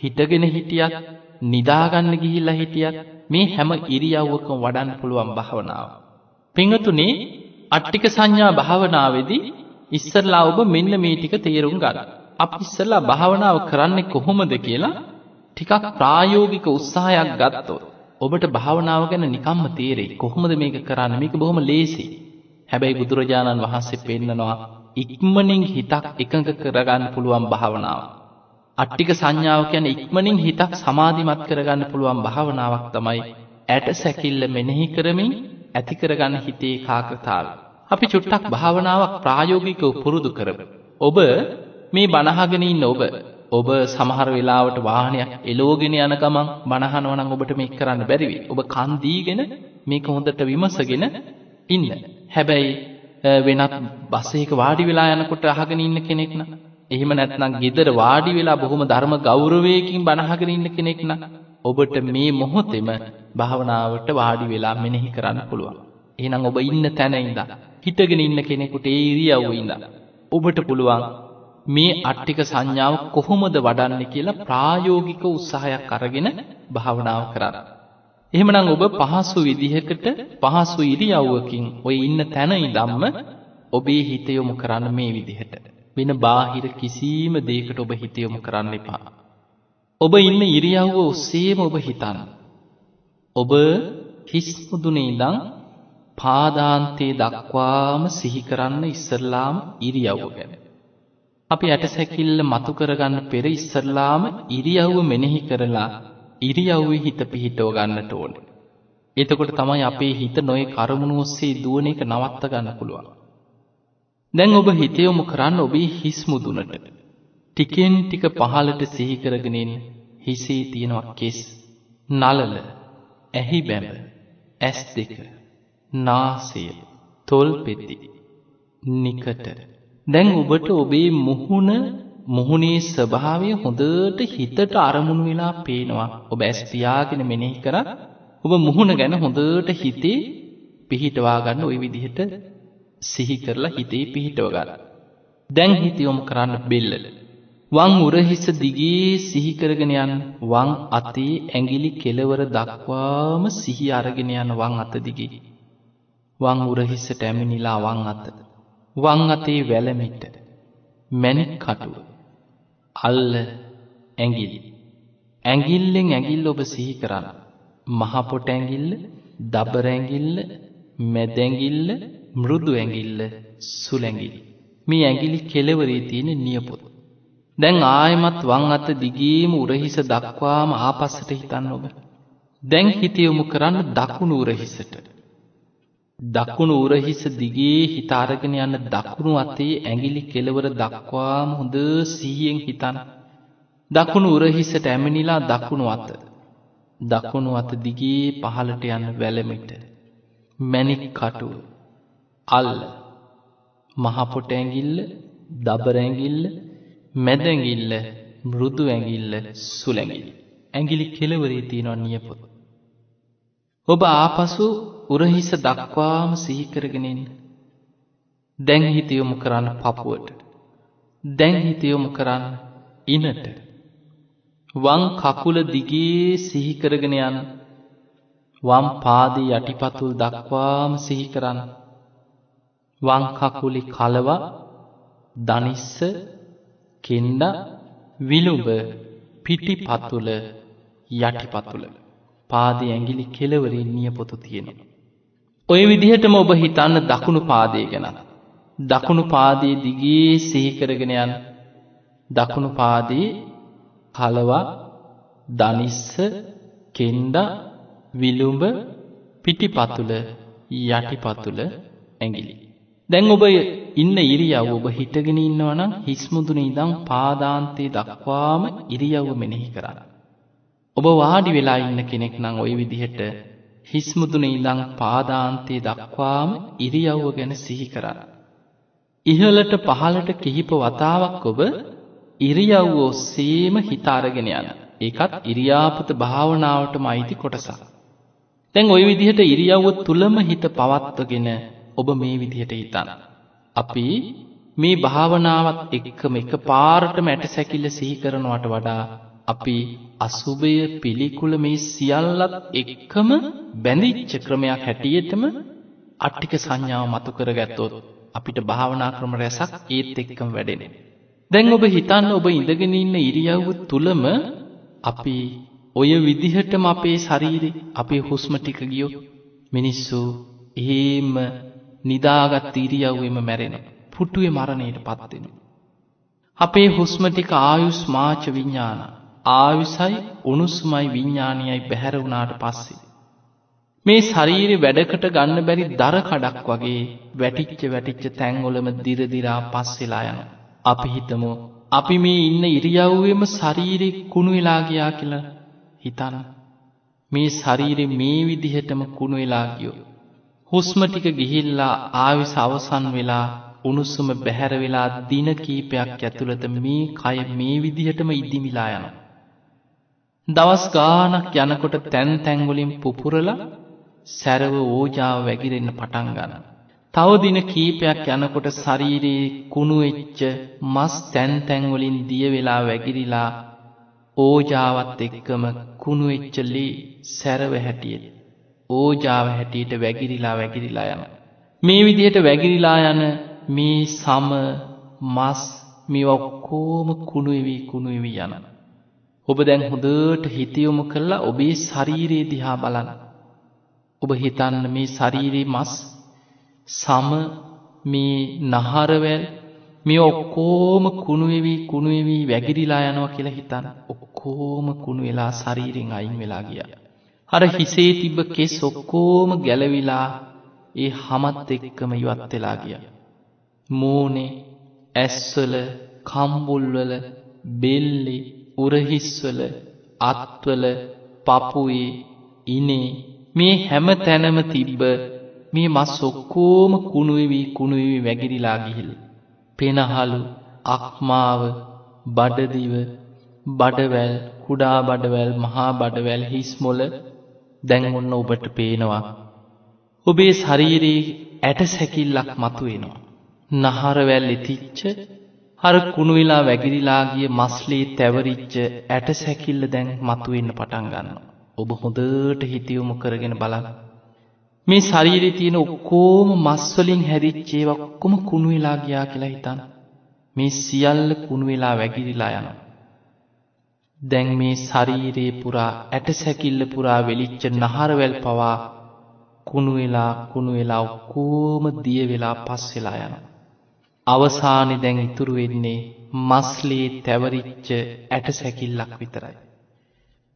Speaker 1: හිටගෙන හිටියත් නිදාගන්න ගිහිල්ලා හිටියත් මේ හැම ඉරියව්වකම වඩන්න පුළුවන් භාවනාව. පිංහතුනේ අට්ටික සංඥා භාවනාවේදී ඉස්සරලා ඔබ මෙන්න මේ ටික තේරුම් ගන්න. අපි ඉස්සරලා භාවනාව කරන්නේ කොහොමද කියලා ටිකක් ප්‍රායෝගික උත්සාහයක් ගත්තොත් ඔබට භාවනාව ගැන නිකම්ම තේරෙයි. කොහොමද මේක කරන්නේ? මේක බොහොම ලේසි. හැබැයි බුදුරජාණන් වහන්සේ පෙන්නනවා ඉක්මනින් හිතක් එකඟ කරගන්න පුළුවන් භාවනාව. අට්ටික සංඥාව කියන්නේ ඉක්මනින් හිතක් සමාධිමත් කරගන්න පුළුවන් භාවනාවක් තමයි ඇට සැකිල්ල මෙනෙහි කරමින් ඇති කරගන්න හිතේ ඒකාග්‍රතාවය. අපි චුට්ටක් භාවනාවක් ප්‍රායෝගිකව පුරුදු කරමු. ඔබ මේ බණහගෙන ඉන්න ඔබ ඔබ සමහර වෙලාවට වාහනයක් එලෝගෙන යන ගමන් බණහනවා නම් ඔබට මේක කරන්න බැරි වෙයි. ඔබ කන් දීගෙන මේක හොඳට විමසගෙන ඉන්න. හැබැයි වෙනත් බස් එකක වාඩි වෙලා යනකොට අහගෙන ඉන්න කෙනෙක් නම් එහෙම නැත්නම් ගෙදර වාඩි වෙලා බොහොම ධර්ම ගෞරවයකින් බණහගෙන ඉන්න කෙනෙක් නම් ඔබට මේ මොහොතේම භාවනාවට වාඩි වෙලා මෙනෙහි කරන්න පුළුවන්. එහෙනම් ඔබ ඉන්න තැන ඉඳලා හිටගෙන ඉන්න කෙනෙකුට ඒ ඉරියව්වේ ඉඳලා ඔබට පුළුවන් මේ අට්ටික සංඥාව කොහොමද වඩන්නේ කියලා ප්‍රායෝගික උත්සාහයක් අරගෙන භාවනාව කරන්න. එහෙමනම් ඔබ පහසු විදිහකට පහසු ඉරියව්වකින් ඔය ඉන්න තැන ඉඳන්ම ඔබේ හිත යොමු කරන්න මේ විදිහට. වෙන බාහිර කිසිම දෙයකට ඔබ හිත යොමු කරන්න එපා. ඔබ ඉන්න ඉරියව්ව ඔස්සේම ඔබ හිතන්න. ඔබ හිස් මුදුනේ ඉඳන් පාදාන්තයේ දක්වාම සිහි කරන්න ඉස්සරලාම ඉරියව්ව ගැන. අපි ඇටසැකිල්ල මතු කරගන්න පෙර ඉස්සරලාම ඉරියව්ව මෙනෙහි කරලා ඉරියව්වේ හිත පිහිටව ගන්නට ඕන. එතකොට තමයි අපේ හිත නොයේ කරමුණු ඔස්සේ දුවන එක නවත්ත ගන්න පුළුවන්. දැන් ඔබ හිත යොමු කරන්න ඔබේ හිස් මුදුනට. ටිකෙන් ටික පහළට සිහි කරගෙන හිසේ තියෙනවා කෙස්, නලල, ඇහි බැම, ඇස් දෙක, නාසය, තොල් පෙති, නිකට. දැන් ඔබට ඔබේ මුහුණ මුහුණේ ස්වභාවය හොඳට හිතට අරමුණු වෙලා පේනවා. ඔබ ඇස් පියාගෙන මෙනෙහි කරා ඔබ මුහුණ ගැන හොඳට හිතේ පිහිටවා ගන්න ওই විදිහට සිහි කරලා හිතේ පිහිටව ගන්න. දැන් හිත යොමු කරන්න බෙල්ලල. වම් උරහිස දිගේ සිහි කරගෙන යන වම් අතේ ඇඟිලි කෙලවර දක්වාම සිහි අරගෙන යන වම් අත දිගේ. වම් උරහිසට ඇමිනිලා වම් අත. වම් අතේ වැලමිට. මැණික් කටුව. අල්ල ඇඟිලි. ඇඟිල්ලෙන් ඇඟිල්ල ඔබ සිහි කරන්න. මහ පොට ඇඟිල්ල, දබර ඇඟිල්ල, මැද ඇඟිල්ල, මෘදු ඇඟිල්ල, සුළැඟිලි. මේ ඇඟිලි කෙලවරේ තියෙන නියපොත්. දැන් ආයමත් වං අත දිගීම උරහිස දක්වාම ආපස්සට හිතන්න ඔබ. දැන් හිතයොමු කරන්න දකුණු උරහිසට. දකුණු උරහිස දිගේ හිතාරගෙන යන්න දකුණු අතේ ඇගිලි කෙලවර දක්වාම හොඳ සීයෙන් හිතන්න. දකුණු උරහිසට ඇමනිලා දකුණු අත. දකුණු අත දිගේ පහලට යන්න වැලමිට. මැනික් කටුව. අල්ල. මහපොට ඇගිල්ල දබරැගිල්ල මැදැගිල්ල මෘදු ඇගිල්ල සුලැගිලි. ඇගිලි කෙලවරේ තියෙනවා නියපොත්. ඔබ ආපසු උරහිස දක්වාම සිහිකරගෙනෙන් දැන් හිතයොමු කරන්න පපුුවට දැන් හිතයොමු කරන්න ඉනට වං කකුල දිගේ සිහිකරගෙන යන වම් පාදී යටිපතුල් දක්වාම සිහිකරන්න වං කකුලි කලවා දනිස්ස කෙන්ඩ විලුඹ පිටිපතුල යටිපතුල පාදී ඇගිලි කෙලවරින් නිය පොතු තියෙනවා. ඔය විදිහටම ඔබ හිතන්න දකුණු පාදය ගැන. දකුණු පාදී දිගේ සිහිකරගෙන යන දකුණු පාදී කලවා දනිස්ස කෙන්ඩ විලුඹ පිටිපතුල යටිපතුල ඇගිලි. දැන් ඔබ ඉන්න ඉරියව් ඔබ හිටගෙන ඉන්නවනම් හිස්මුදුන ඉදං පාදාන්තයේ දක්වාම ඉරියව්ව මෙනෙහි කරන්න. ඔබ වාඩි වෙලා ඉන්න කෙනෙක් නම් ඔය විදිහට හිස්මුදුන ඉදං පාදාන්තයේ දක්වාම ඉරියව්ව ගැන සිහි කරන්න. ඉහලට පහලට කිහිප වතාවක් ඔබ ඉරියව් ඔස්සේම හිතාරගෙන යන. ඒකත් ඉරියාපත භාවනාවට මයිති කොටසක්. තැන් ඔය විදිහට ඉරියව්ව තුළම හිත පවත්වගෙන ඔබ මේ විදිහට හිතන්න. අපි මේ භාවනාවත් එක්කම එක පාරට මැට සැකිල්ල සිහි කරනවට වඩා අපි අසුභය පිළිකුල මේ සියල්ලත් එක්කම බැඳිච්ච ක්‍රමයක් හැටියටම අට්ටික සංඥාව මතු කරගත්තොත් අපිට භාවනා ක්‍රම රැසක් ඒත් එක්කම වැඩෙන. දැන් ඔබ හිතන්න ඔබ ඉඳගෙන ඉන්න ඉරියව්ව තුළම අපි ඔය විදිහටම අපේ ශරීරෙ අපේ හුස්ම ටික ගියෝ මිනිස්සු එහෙම නිදාගත් ඉරියව්වෙම මැරෙන පුටුවේ මරණයට පත්වෙන. අපේ හුස්ම ටික ආයුස් මාච විඤ්ඥාන ආවිසයි උණුස්සුමයි විඤ්ඥානයයි බැහැරවුණාට පස්සේ. මේ ශරීරි වැඩකට ගන්න බැරි දර කඩක් වගේ වැටිච්ච වැටිච්ච තැංගොලම දිරදිරා පස්සෙලා යන. අපි හිතමු අපි මේ ඉන්න ඉරියව්වෙම ශරීරෙ කුණු වෙලාගයා කියලා හිතන. මේ ශරීරෙ මේ විදිහටම කුණු වෙලාගියෝ. හුස්ම ටික ගිහිල්ලා ආවිස අවසන් වෙලා උණුස්සුම බැහැර වෙලා දින කීපයක් ඇතුළත මේ කය මේ විදිහටම ඉදිමිලා යන. දවස් ගානක් යනකොට තැන් තැංගොලින් පුපුරල සැරව ඕජාව වැගිරෙන්න පටන් ගන්න. තව දින කීපයක් යනකොට ශරීරයේ කුණුවෙච්ච මස් තැන් තැන්වලින් දිය වෙලා වැගිරිලා ඕජාවත් එක්කම කුණුවෙච්චලේ සැරව හැටියෙත්. ඕජාව හැටියට වැගිරිලා වැගිරිලා යන. මේ විදිහට වැගිරිලා යන මේ සම මස් මේ ඔක්කෝම කුණුවවී කුණුවවී යන. ඔබ දැන් හොඳට හිතයොමු කරලා ඔබේ ශරීරයේ දිහා බලන. ඔබ හිතන්න මේ ශරීරයේ මස් සම මේ නහරවැල් මේ ඔක්කෝම කුණුවවී කුණුවවී වැගිරිලා යනවා කියලා හිතන්න ඔක්කෝම කුණු වෙලා ශරීරෙන් අයින් වෙලා ගිය. අර හිසේ තිබ්බ කෙස් ඔක්කෝම ගැලවිලා ඒ හමත් එක්කම ඉවත් වෙලා ගිය. මූනේ ඇස්වල කම්බුල්වල බෙල්ලි උරහිස්වල අත්වල පපුයේ ඉනේ මේ හැම තැනම තිබ්බ මේ මස් ඔක්කෝම කුණුවවී කුණුවවී වැගිරිලා ගිහිල්. පෙනහලු අක්මාව බඩදිව බඩවැල් කුඩා බඩවැල් මහා බඩවැල් හිස්මොල දැන් ඔන්න ඔබට පේනවා. ඔබේ ශරීරයේ ඇට සැකිල්ලක් මතුවෙනවා. නහරවැල් ඉතිච්ච හර කුණුවෙලා වැගිරිලාගිය මස්ලේ තැවරිච්ච ඇට සැකිල්ල දැන් මතුවෙන්න පටන් ගන්න. ඔබ හොඳට හිතියවමු කරගෙන බලන්න. මේ ශරීරය තියෙන ඔක්කෝම මස්වලින් හැදිච්චේ ඔක්කොම කුණු වෙලා ගියා කියලා හිතන්න. මේ සියල්ල කුණු වෙලා වැගිරිලා යන. දැන් මේ ශරීරයේ පුරා ඇට සැකිල්ල පුරා වෙලිච්ච නහරවැල් පවා කුණු වෙලා කුණු වෙලා ඔක්කෝම දිය වෙලා පස් වෙලා යන. අවසානෙ දැන් ඉතුරු වෙන්නේ මස්ලේ තැවරිච්ච ඇට සැකිල්ලක් විතරයි.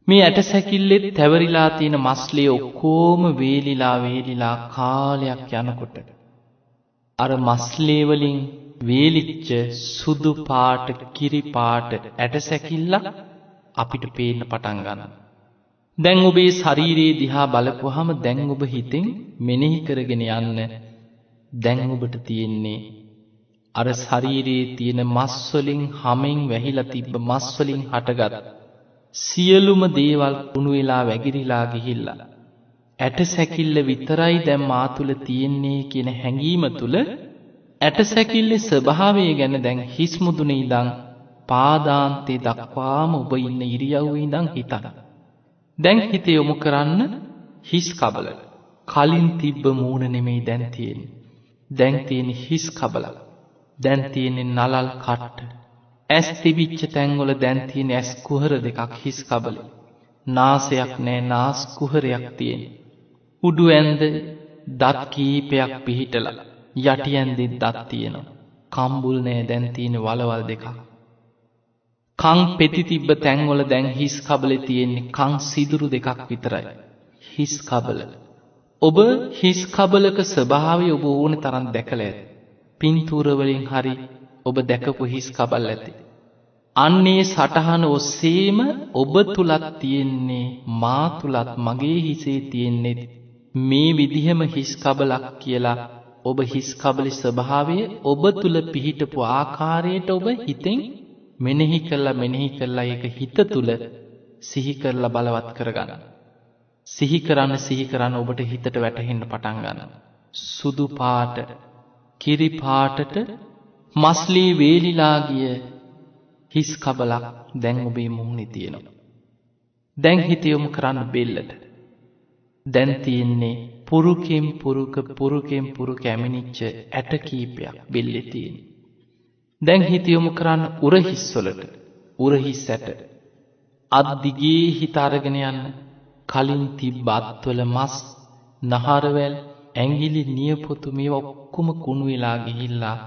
Speaker 1: මේ ඇට සැකිල්ලෙත් තැවරිලා තියෙන මස්ලේ ඔක්කෝම වේලිලා වේලිලා කාලයක් යනකොට. අර මස්ලේවලින් වේලිච්ච සුදු පාට කිරිපාට ඇට සැකිල්ලක් අපිට පේන්න පටන් ගන්න. දැන් ඔබේ ශරීරයේ දිහා බලපුහම දැන් ඔබ හිතෙන් මෙනෙහි කරගෙන යන්න දැන් ඔබට තියෙන්නේ අර ශරීරයේ තියෙන මස්වලින් හමෙන් වැහිලා තිබ්බ මස්වලින් හටගත් සියලුම දේවල් කුණු වෙලා වැගිරිලා ගිහිල්ලා ඇට සැකිල්ල විතරයි දැම් මාතුළ තියෙන්නේ කියන හැඟීම තුළ ඇට සැකිල්ලෙ ස්වභාවය ගැන දැන් හිස්මුදුන ඉදං පාදාන්තේ දක්වාම ඔබ ඉන්න ඉරියව්ව ඉදං හිතන. දැන් හිත යොමු කරන්න හිස් කබල කලින් තිබ්බ මූුණ නෙමෙයි දැන්තියෙන්. දැන්තියෙන හිස් කබල දැන්තියෙනෙ නලල් කට්ට. ඇස් තිබිච්ච තැංගොල දැන්තියෙන ඇස් කුහර දෙකක් හිස් කබල. නාසයක් නෑ නාස් කුහරයක් තියෙන්. උඩු ඇන්ද දත් කීපයක් පිහිටල යටි ඇන්දෙත් දත් තියෙනවා. කම්බුල් නෑ දැන්තියෙන වලවල් දෙකක්. කං පෙති තිබ්බ තැන්වල දැන් හිස් කබල තියෙන්නේ කං සිදුරු දෙකක් විතරයි. හිස් කබල. ඔබ හිස් කබලක ස්වභාවය ඔබ ඕන තරන් දැකළ ඇත්. පින්තූරවලින් හරි ඔබ දැකපු හිස් කබල් ඇති. අන්නේ සටහන ඔස්සේම ඔබ තුළත් තියෙන්නේ මා තුළත් මගේ හිසේ තියෙන්නේෙත් මේ විදිහම හිස් කබලක් කියලා ඔබ හිස් කබලි ස්වභාවය ඔබ තුළ පිහිටපු ආකාරයට ඔබ හිතෙන් මෙනෙහි කරලා මෙනෙහි කරලා එක හිත තුළ සිහි කරලා බලවත් කරගන්න. සිහි කරන්න සිහි කරන්න ඔබට හිතට වැටහෙන්න පටන් ගන්න. සුදු පාට කිරි පාටට මස්ලී වේලිලාගිය හිස් කබලක් දැන් ඔබේ මුහුණි තියෙනවා. දැන් හිතයොමු කරන්න බෙල්ලට. දැන්තියෙන්නේ පුරුකෙම් පුරුක පුරුකෙම් පුරු කැමිනිච්ච ඇට කීපයක් බෙල්ලෙතියෙන්. දැන් හිතයොමු කරන්න උරහිස්වලට උරහිස් ඇට. අත්දිගේ හිතාරගෙන යන්න කලින් තිබ්බ අත්වල මස් නහරවැල් ඇංගිලි නියපොතු මේ ඔක්කොම කුණු වෙලා ගිහිල්ලා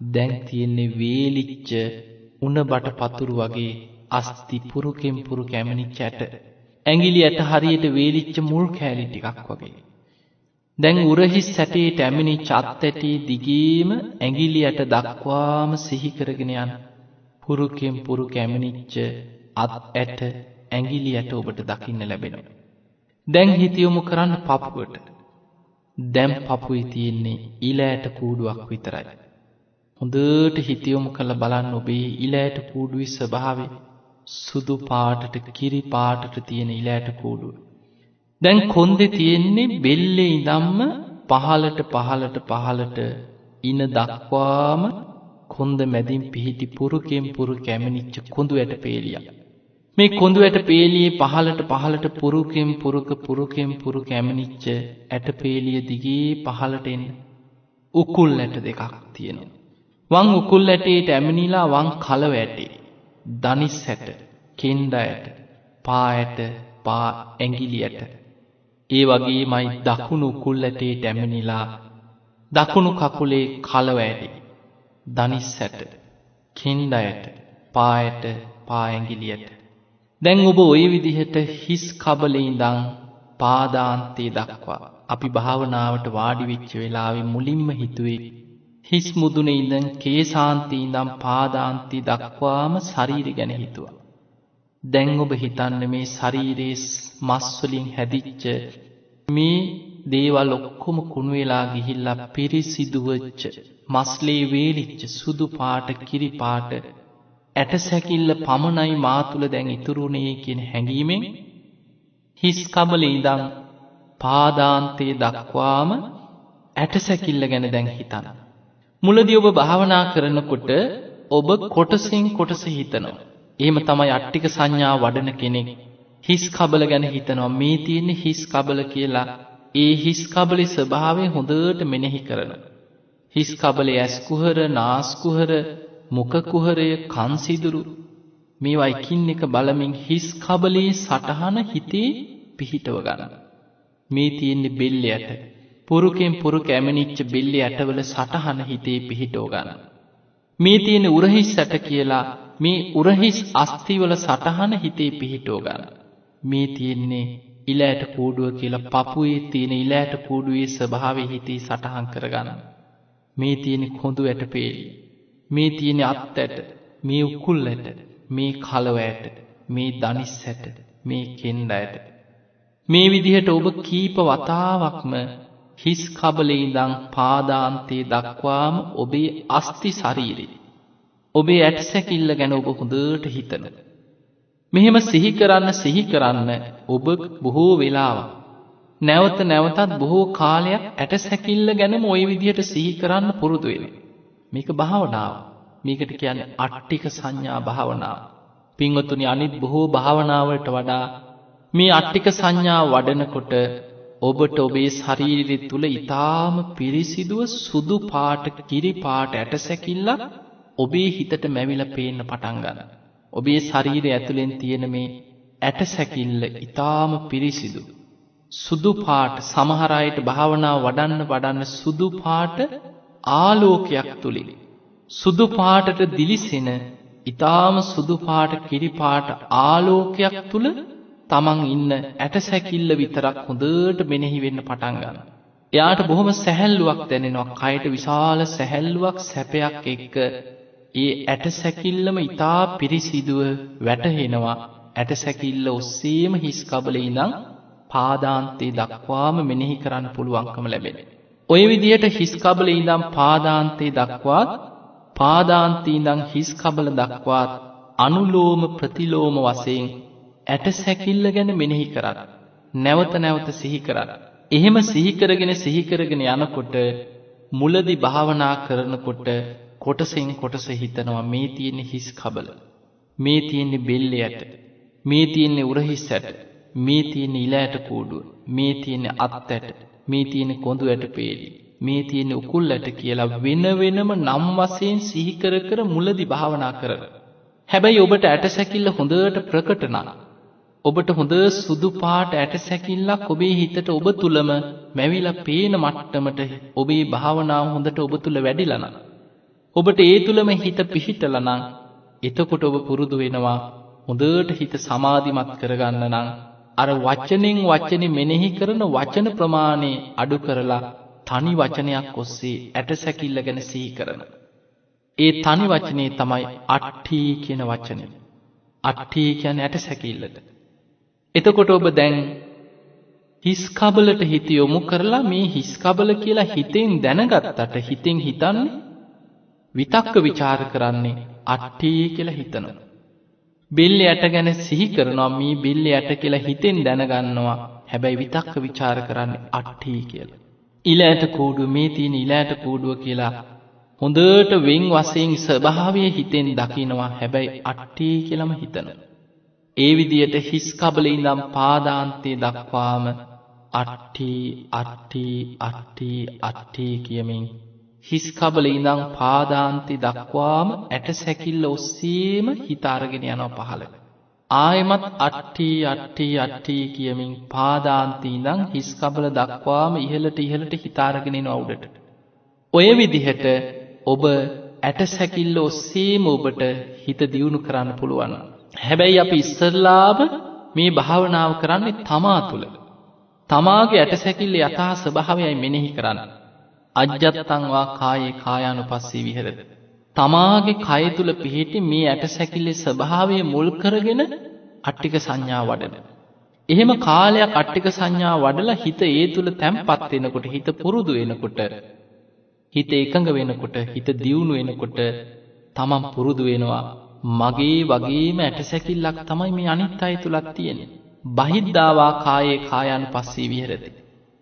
Speaker 1: දැන් තියෙන්නේ වේලිච්ච උන බට පතුරු වගේ අස්ති පුරුකෙම් පුරු කැමණි චැට ඇගිලි ඇට හරියට වේලිච්ච මුල් කෑලි ටිකක් වගේ. දැන් උරහිස් සැටේට ඇමිණි චත් ඇටේ දිගේම ඇගිලි ඇට දක්වාම සිහිකරගෙන යන පුරුකෙම් පුරු කැමිනිච්ච අත් ඇට ඇගිලි ඇට ඔබට දකින්න ලැබෙනවා. දැන් හිතියොමු කරන්න පපුුවට දැම් පපුයි තියෙන්නේ ඉලෑට කූඩුවක් විතරයි. හොඳට හිතියොමු කළ බලන්න ඔබේ ඉලෑට කූඩුවි ස්වභාවේ සුදු පාටට කිරි පාටට තියෙන ඉලෑට කූඩුව. දැන් කොන්දෙ තියෙන්නේ බෙල්ලෙ ඉදම්ම පහලට පහලට පහලට ඉන දක්වාම කොන්ද මැදින් පිහිටි පුරුකෙන් පුරු කැමිනිච්ච කොඳු ඇට පේලියක්. මේ කොඳු ඇට පේලියේ පහලට පහලට පුරුකෙන් පුරුක පුරුකෙන් පුරු කැමනිච්ච ඇට පේලිය දිගේ පහලට එන්න උකුල් ඇට දෙකක් තියෙනවා. වං උකුල් ඇටේට ඇමිනිලා වං කලව ඇටේ. දනිස් හැට කෙන්ඩ ඇට පා ඇට පා ඇගිලි ඇට. ඒ වගේ මයි දකුණු උකුල් ඇටේට ඇමිනිලා දකුණු කකුලේ කලව ඇටි. දනිස් හැට කෙන්ඩ ඇට පාඇට පාඇගිලියට. දැන් ඔබ ඔය විදිහට හිස් කබලඉදං පාදාන්තයේ දක්වා අපි භාවනාවට වාඩිවිච්ච වෙලාවෙ මුලින්ම හිතුවේ හිස් මුදුන ඉඳන් කේසාන්තී ඉදම් පාදාන්තී දක්වාම ශරීර ගැන හිතුවා. දැන් ඔබ හිතන්න මේ ශරීරේස් මස්වලින් හැදිච්ච මේ දේවල් ඔක්කොම කුණුවෙලා ගිහිල්ලා පිරිසිදුවච්ච මස්ලේ වේලිච්ච සුදු පාට කිරි පාට ඇට සැකිල්ල පමණයි මාතුළ දැන් ඉතුරුණේ කියෙන හැඟීමෙන් හිස් කබල ඉදං පාදාන්තයේ දක්වාම ඇට සැකිල්ල ගැන දැන් හිතන. මුලදි ඔබ භාවනා කරනකොට ඔබ කොටසින් කොටස හිතනවා. ඒම තමයි අට්ටික සංඥා වඩන කෙනෙක් හිස් කබල ගැන හිතනවා මේ තියෙන්නේ හිස් කබල කියලා ඒ හිස් කබලි ස්වභාවය හොඳට මෙනෙහි කරන. හිස් කබලේ ඇස්කුහර නාස්කුහර මොකකුහරය කන්සිදුරු මේවා එකින් එක බලමින් හිස් කබලේ සටහන හිතේ පිහිටව ගන්න. මේ තියෙන්නේ බෙල්ලයට පුරුකෙන් පුරු කැමනිච්ච බෙල්ලි ඇටවල සටහන හිතේ පිහිටෝ ගන්න. මේ තියෙන උරහිස් සැට කියලා මේ උරහිස් අස්තිවල සටහන හිතේ පිහිටෝ ගන්න. මේ තියෙන්නේ ඉලෑට කූඩුව කියලා පපුයේ තියෙන ඉලෑට කූඩුවේ ස්වභාවය හිතී සටහන් කරගන්න. මේ තියෙන කොඳු ඇට පේලි. මේ තියෙන අත් ඇට මේ උකුල් ඇට මේ කලව ඇට මේ දනිස් ඇට මේ කෙන්ඩ ඇට. මේ විදිහට ඔබ කීප වතාවක්ම හිස් කබලෙඉදං පාදාන්තයේ දක්වාම ඔබේ අස්ති ශරීරේ. ඔබේ ඇට සැකිල්ල ගැන ඔබ හොඳට හිතන. මෙහෙම සිහි කරන්න සිහි කරන්න ඔබ බොහෝ වෙලාව. නැවත නැවතත් බොහෝ කාලයක් ඇට සැකිල්ල ගැනම ඔය විදිහට සිහි කරන්න පුරුදුවෙන. මේක භාවනාව මේකට කියන අට්ටික සංඥා භාවනාව. පිංවතුනි අනිත් බොහෝ භාවනාවට වඩා මේ අට්ටික සංඥා වඩනකොට ඔබට ඔබේ ශරීරෙ තුළ ඉතාම පිරිසිදුව සුදු පාට කිරි පාට ඇටසැකිල්ලක් ඔබේ හිතට මැවිල පේන්න පටන්ගන්න. ඔබේ ශරීරය ඇතුළෙන් තියෙන මේ ඇටසැකිල්ල ඉතාම පිරිසිදු. සුදු පාට සමහරයට භාවනාව වඩන්න වඩන්න සුදු පාට ආලෝකයක් තුළින්. සුදු පාටට දිලිසෙන ඉතාම සුදුපාට කිරිපාට ආලෝකයක් තුළ තමන් ඉන්න ඇට සැකිල්ල විතරක් හොඳට මෙනෙහි වෙන්න පටන්ගන්න. එයාට බොහොම සැහැල්ලුවක් දැනෙනවා කයට විශාල සැහැල්ලුවක් සැපයක් එක්ක ඒ ඇට සැකිල්ලම ඉතා පිරිසිදුව වැටහෙනවා ඇට සැකිල්ල ඔස්සේම හිස්කබල ඉඳං පාදාන්තේ දක්වාම මෙනෙහි කරන්න පුළුවන්කම ලැබෙන. ඔය විදියට හිස්කබල ඉඳම් පාදාන්තේ දක්වාත් පාදාන්තීදං හිස්කබල දක්වාත් අනුලෝම ප්‍රතිලෝම වසයෙන් ඇට සැකිල්ල ගැන මෙනෙහි කරන්න. නැවත නැවත සිහිකරන්න. එහෙම සිහිකරගෙන සිහිකරගෙන යනකොට මුලදි භාවනා කරනකොට කොටසෙන් කොටස හිතනවා මේ තියෙන්නේ හිස් කබල. මේ තියෙන්නේ බෙල්ලයට. මේ තියෙන්නේ උරහිස් ඇට. මේ තියෙන්නේ ඉලෑට කූඩුව. මේ තියෙන්නේ අත් ඇට. මේ තියෙන්නේ කොඳු ඇට පේලි. මේ තියෙන්නේ උකුල් ඇට කියලා වෙන වෙනම නම් වසයෙන් සිහිකර කර මුලදි භාවනා කරන. හැබැයි ඔබට ඇට සැකිල්ල හොඳට ප්‍රකටනා. ඔබට හොඳ සුදු පාට ඇට සැකිල්ලක් ඔබේ හිතට ඔබ තුළම මැවිල පේන මට්ටමට ඔබේ භාවනාව හොඳට ඔබ තුළ වැඩිලන. ඔබට ඒ තුළම හිත පිහිටලනං එතකොට ඔබ පුරුදු වෙනවා හොඳට හිත සමාධිමත් කරගන්න නං අර වච්චනෙන් වච්චන මෙනෙහි කරන වචන ප්‍රමාණය අඩු කරලා තනි වචනයක් ඔස්සේ ඇට සැකිල්ල ගැන සිහි කරන. ඒ තනි වචනේ තමයි අට්ටී කියන වචනය. අට්ටී කියන ඇට සැකිල්ලට. එතකොට ඔබ දැන් හිස්කබලට හිත යොමු කරලා මේ හිස්කබල කියලා හිතෙන් දැනගත්තට හිතෙන් හිතන්නේ විතක්ක විචාර කරන්නේ අට්ටී කියලා හිතනවා. බෙල්ල ඇට ගැන සිහි කරනවා මේ බිල්ල ඇට කියලා හිතෙන් දැනගන්නවා හැබැයි විතක්ක විචාර කරන්නේ අට්ටී කියලා. ඉල ඇට කූඩුව මේ තියෙන ඉලෑට කූඩුව කියලා හොඳට වෙන් වසයෙන් ස්වභාවය හිතෙන් දකිනවා හැබැයි අට්ටී කියලම හිතන. ඒ විදියට හිස්කබල ඉඳම් පාදාන්තය දක්වාම අට්ටී අට්ටී අට්ටී අට්ටී කියමින් හිස්කබල ඉඳං පාදාන්ති දක්වාම ඇට සැකිල්ල ඔස්සේම හිතාරගෙන යනව පහළ. ආයමත් අට්ටී අට්ටී අට්ටී කියමින් පාදාන්තීදං හිස්කබල දක්වාම ඉහලට ඉහලට හිතාරගෙනෙන අවුඩට. ඔය විදිහට ඔබ ඇට සැකිල්ල ඔස්සේම ඔබට හිත දියුණු කරන්න පුළුවන්. හැබැයි අපි ඉස්සරලාබ මේ භාවනාව කරන්නේ තමා තුළ. තමාගේ ඇට සැකිල්ල යථහා ස්භාවයයි මෙනෙහි කරන්න. අජ්ජත්තංවා කායේ කායානු පස්සේ විහරද. තමාගේ කය තුළ පිහිටි මේ ඇට සැකිල්ලෙ ස්වභාවය මුල් කරගෙන අට්ටික සංඥා වඩන. එහෙම කාලයක් අට්ටික සංඥා වඩලා හිත ඒ තුළ තැම්පත් වෙනකොට හිත පුරුදු වෙනකොට හිත එකඟ වෙනකොට හිත දියුණු වෙනකොට තමන් පුරුදු වෙනවා මගේ වගේම ඇටසැකිල්ලක් තමයි මේ අනිත් අය තුළත් තියෙන. බහිද්ධාවා කායේ කායන් පස්සේ විහරති.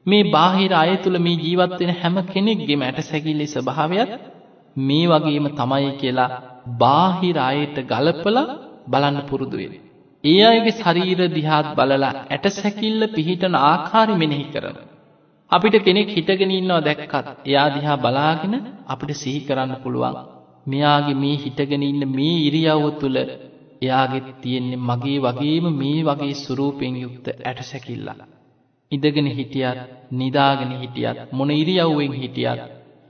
Speaker 1: මේ බාහිර අය තුළ මේ ජීවත්වෙන හැම කෙනෙක්ගේ මැට සැකිල්ලි ස්භාවයක් මේ වගේම තමයි කියලා බාහිර අයට ගලපල බලන්න පුරුදුවෙන. ඒ අයගේ ශරීර දිහාත් බලලා ඇට සැකිල්ල පිහිටන ආකාරි මෙනෙහි කරන. අපිට කෙනෙක් හිටගෙන ඉන්නවා දැක්කත් එයා දිහා බලාගෙන අපිට සිහි කරන්න පුළුවන්. මෙයාගේ මේ හිටගෙන ඉන්න මේ ඉරියව්ව තුළ එයාගෙත් තියෙන්නේ මගේ වගේම මේ වගේ සුරූපෙන් යුක්ත ඇට සැකිල්ලා. ඉදගෙන හිටියත් නිදාගෙන හිටියත් මොන ඉරියව්වෙන් හිටියත්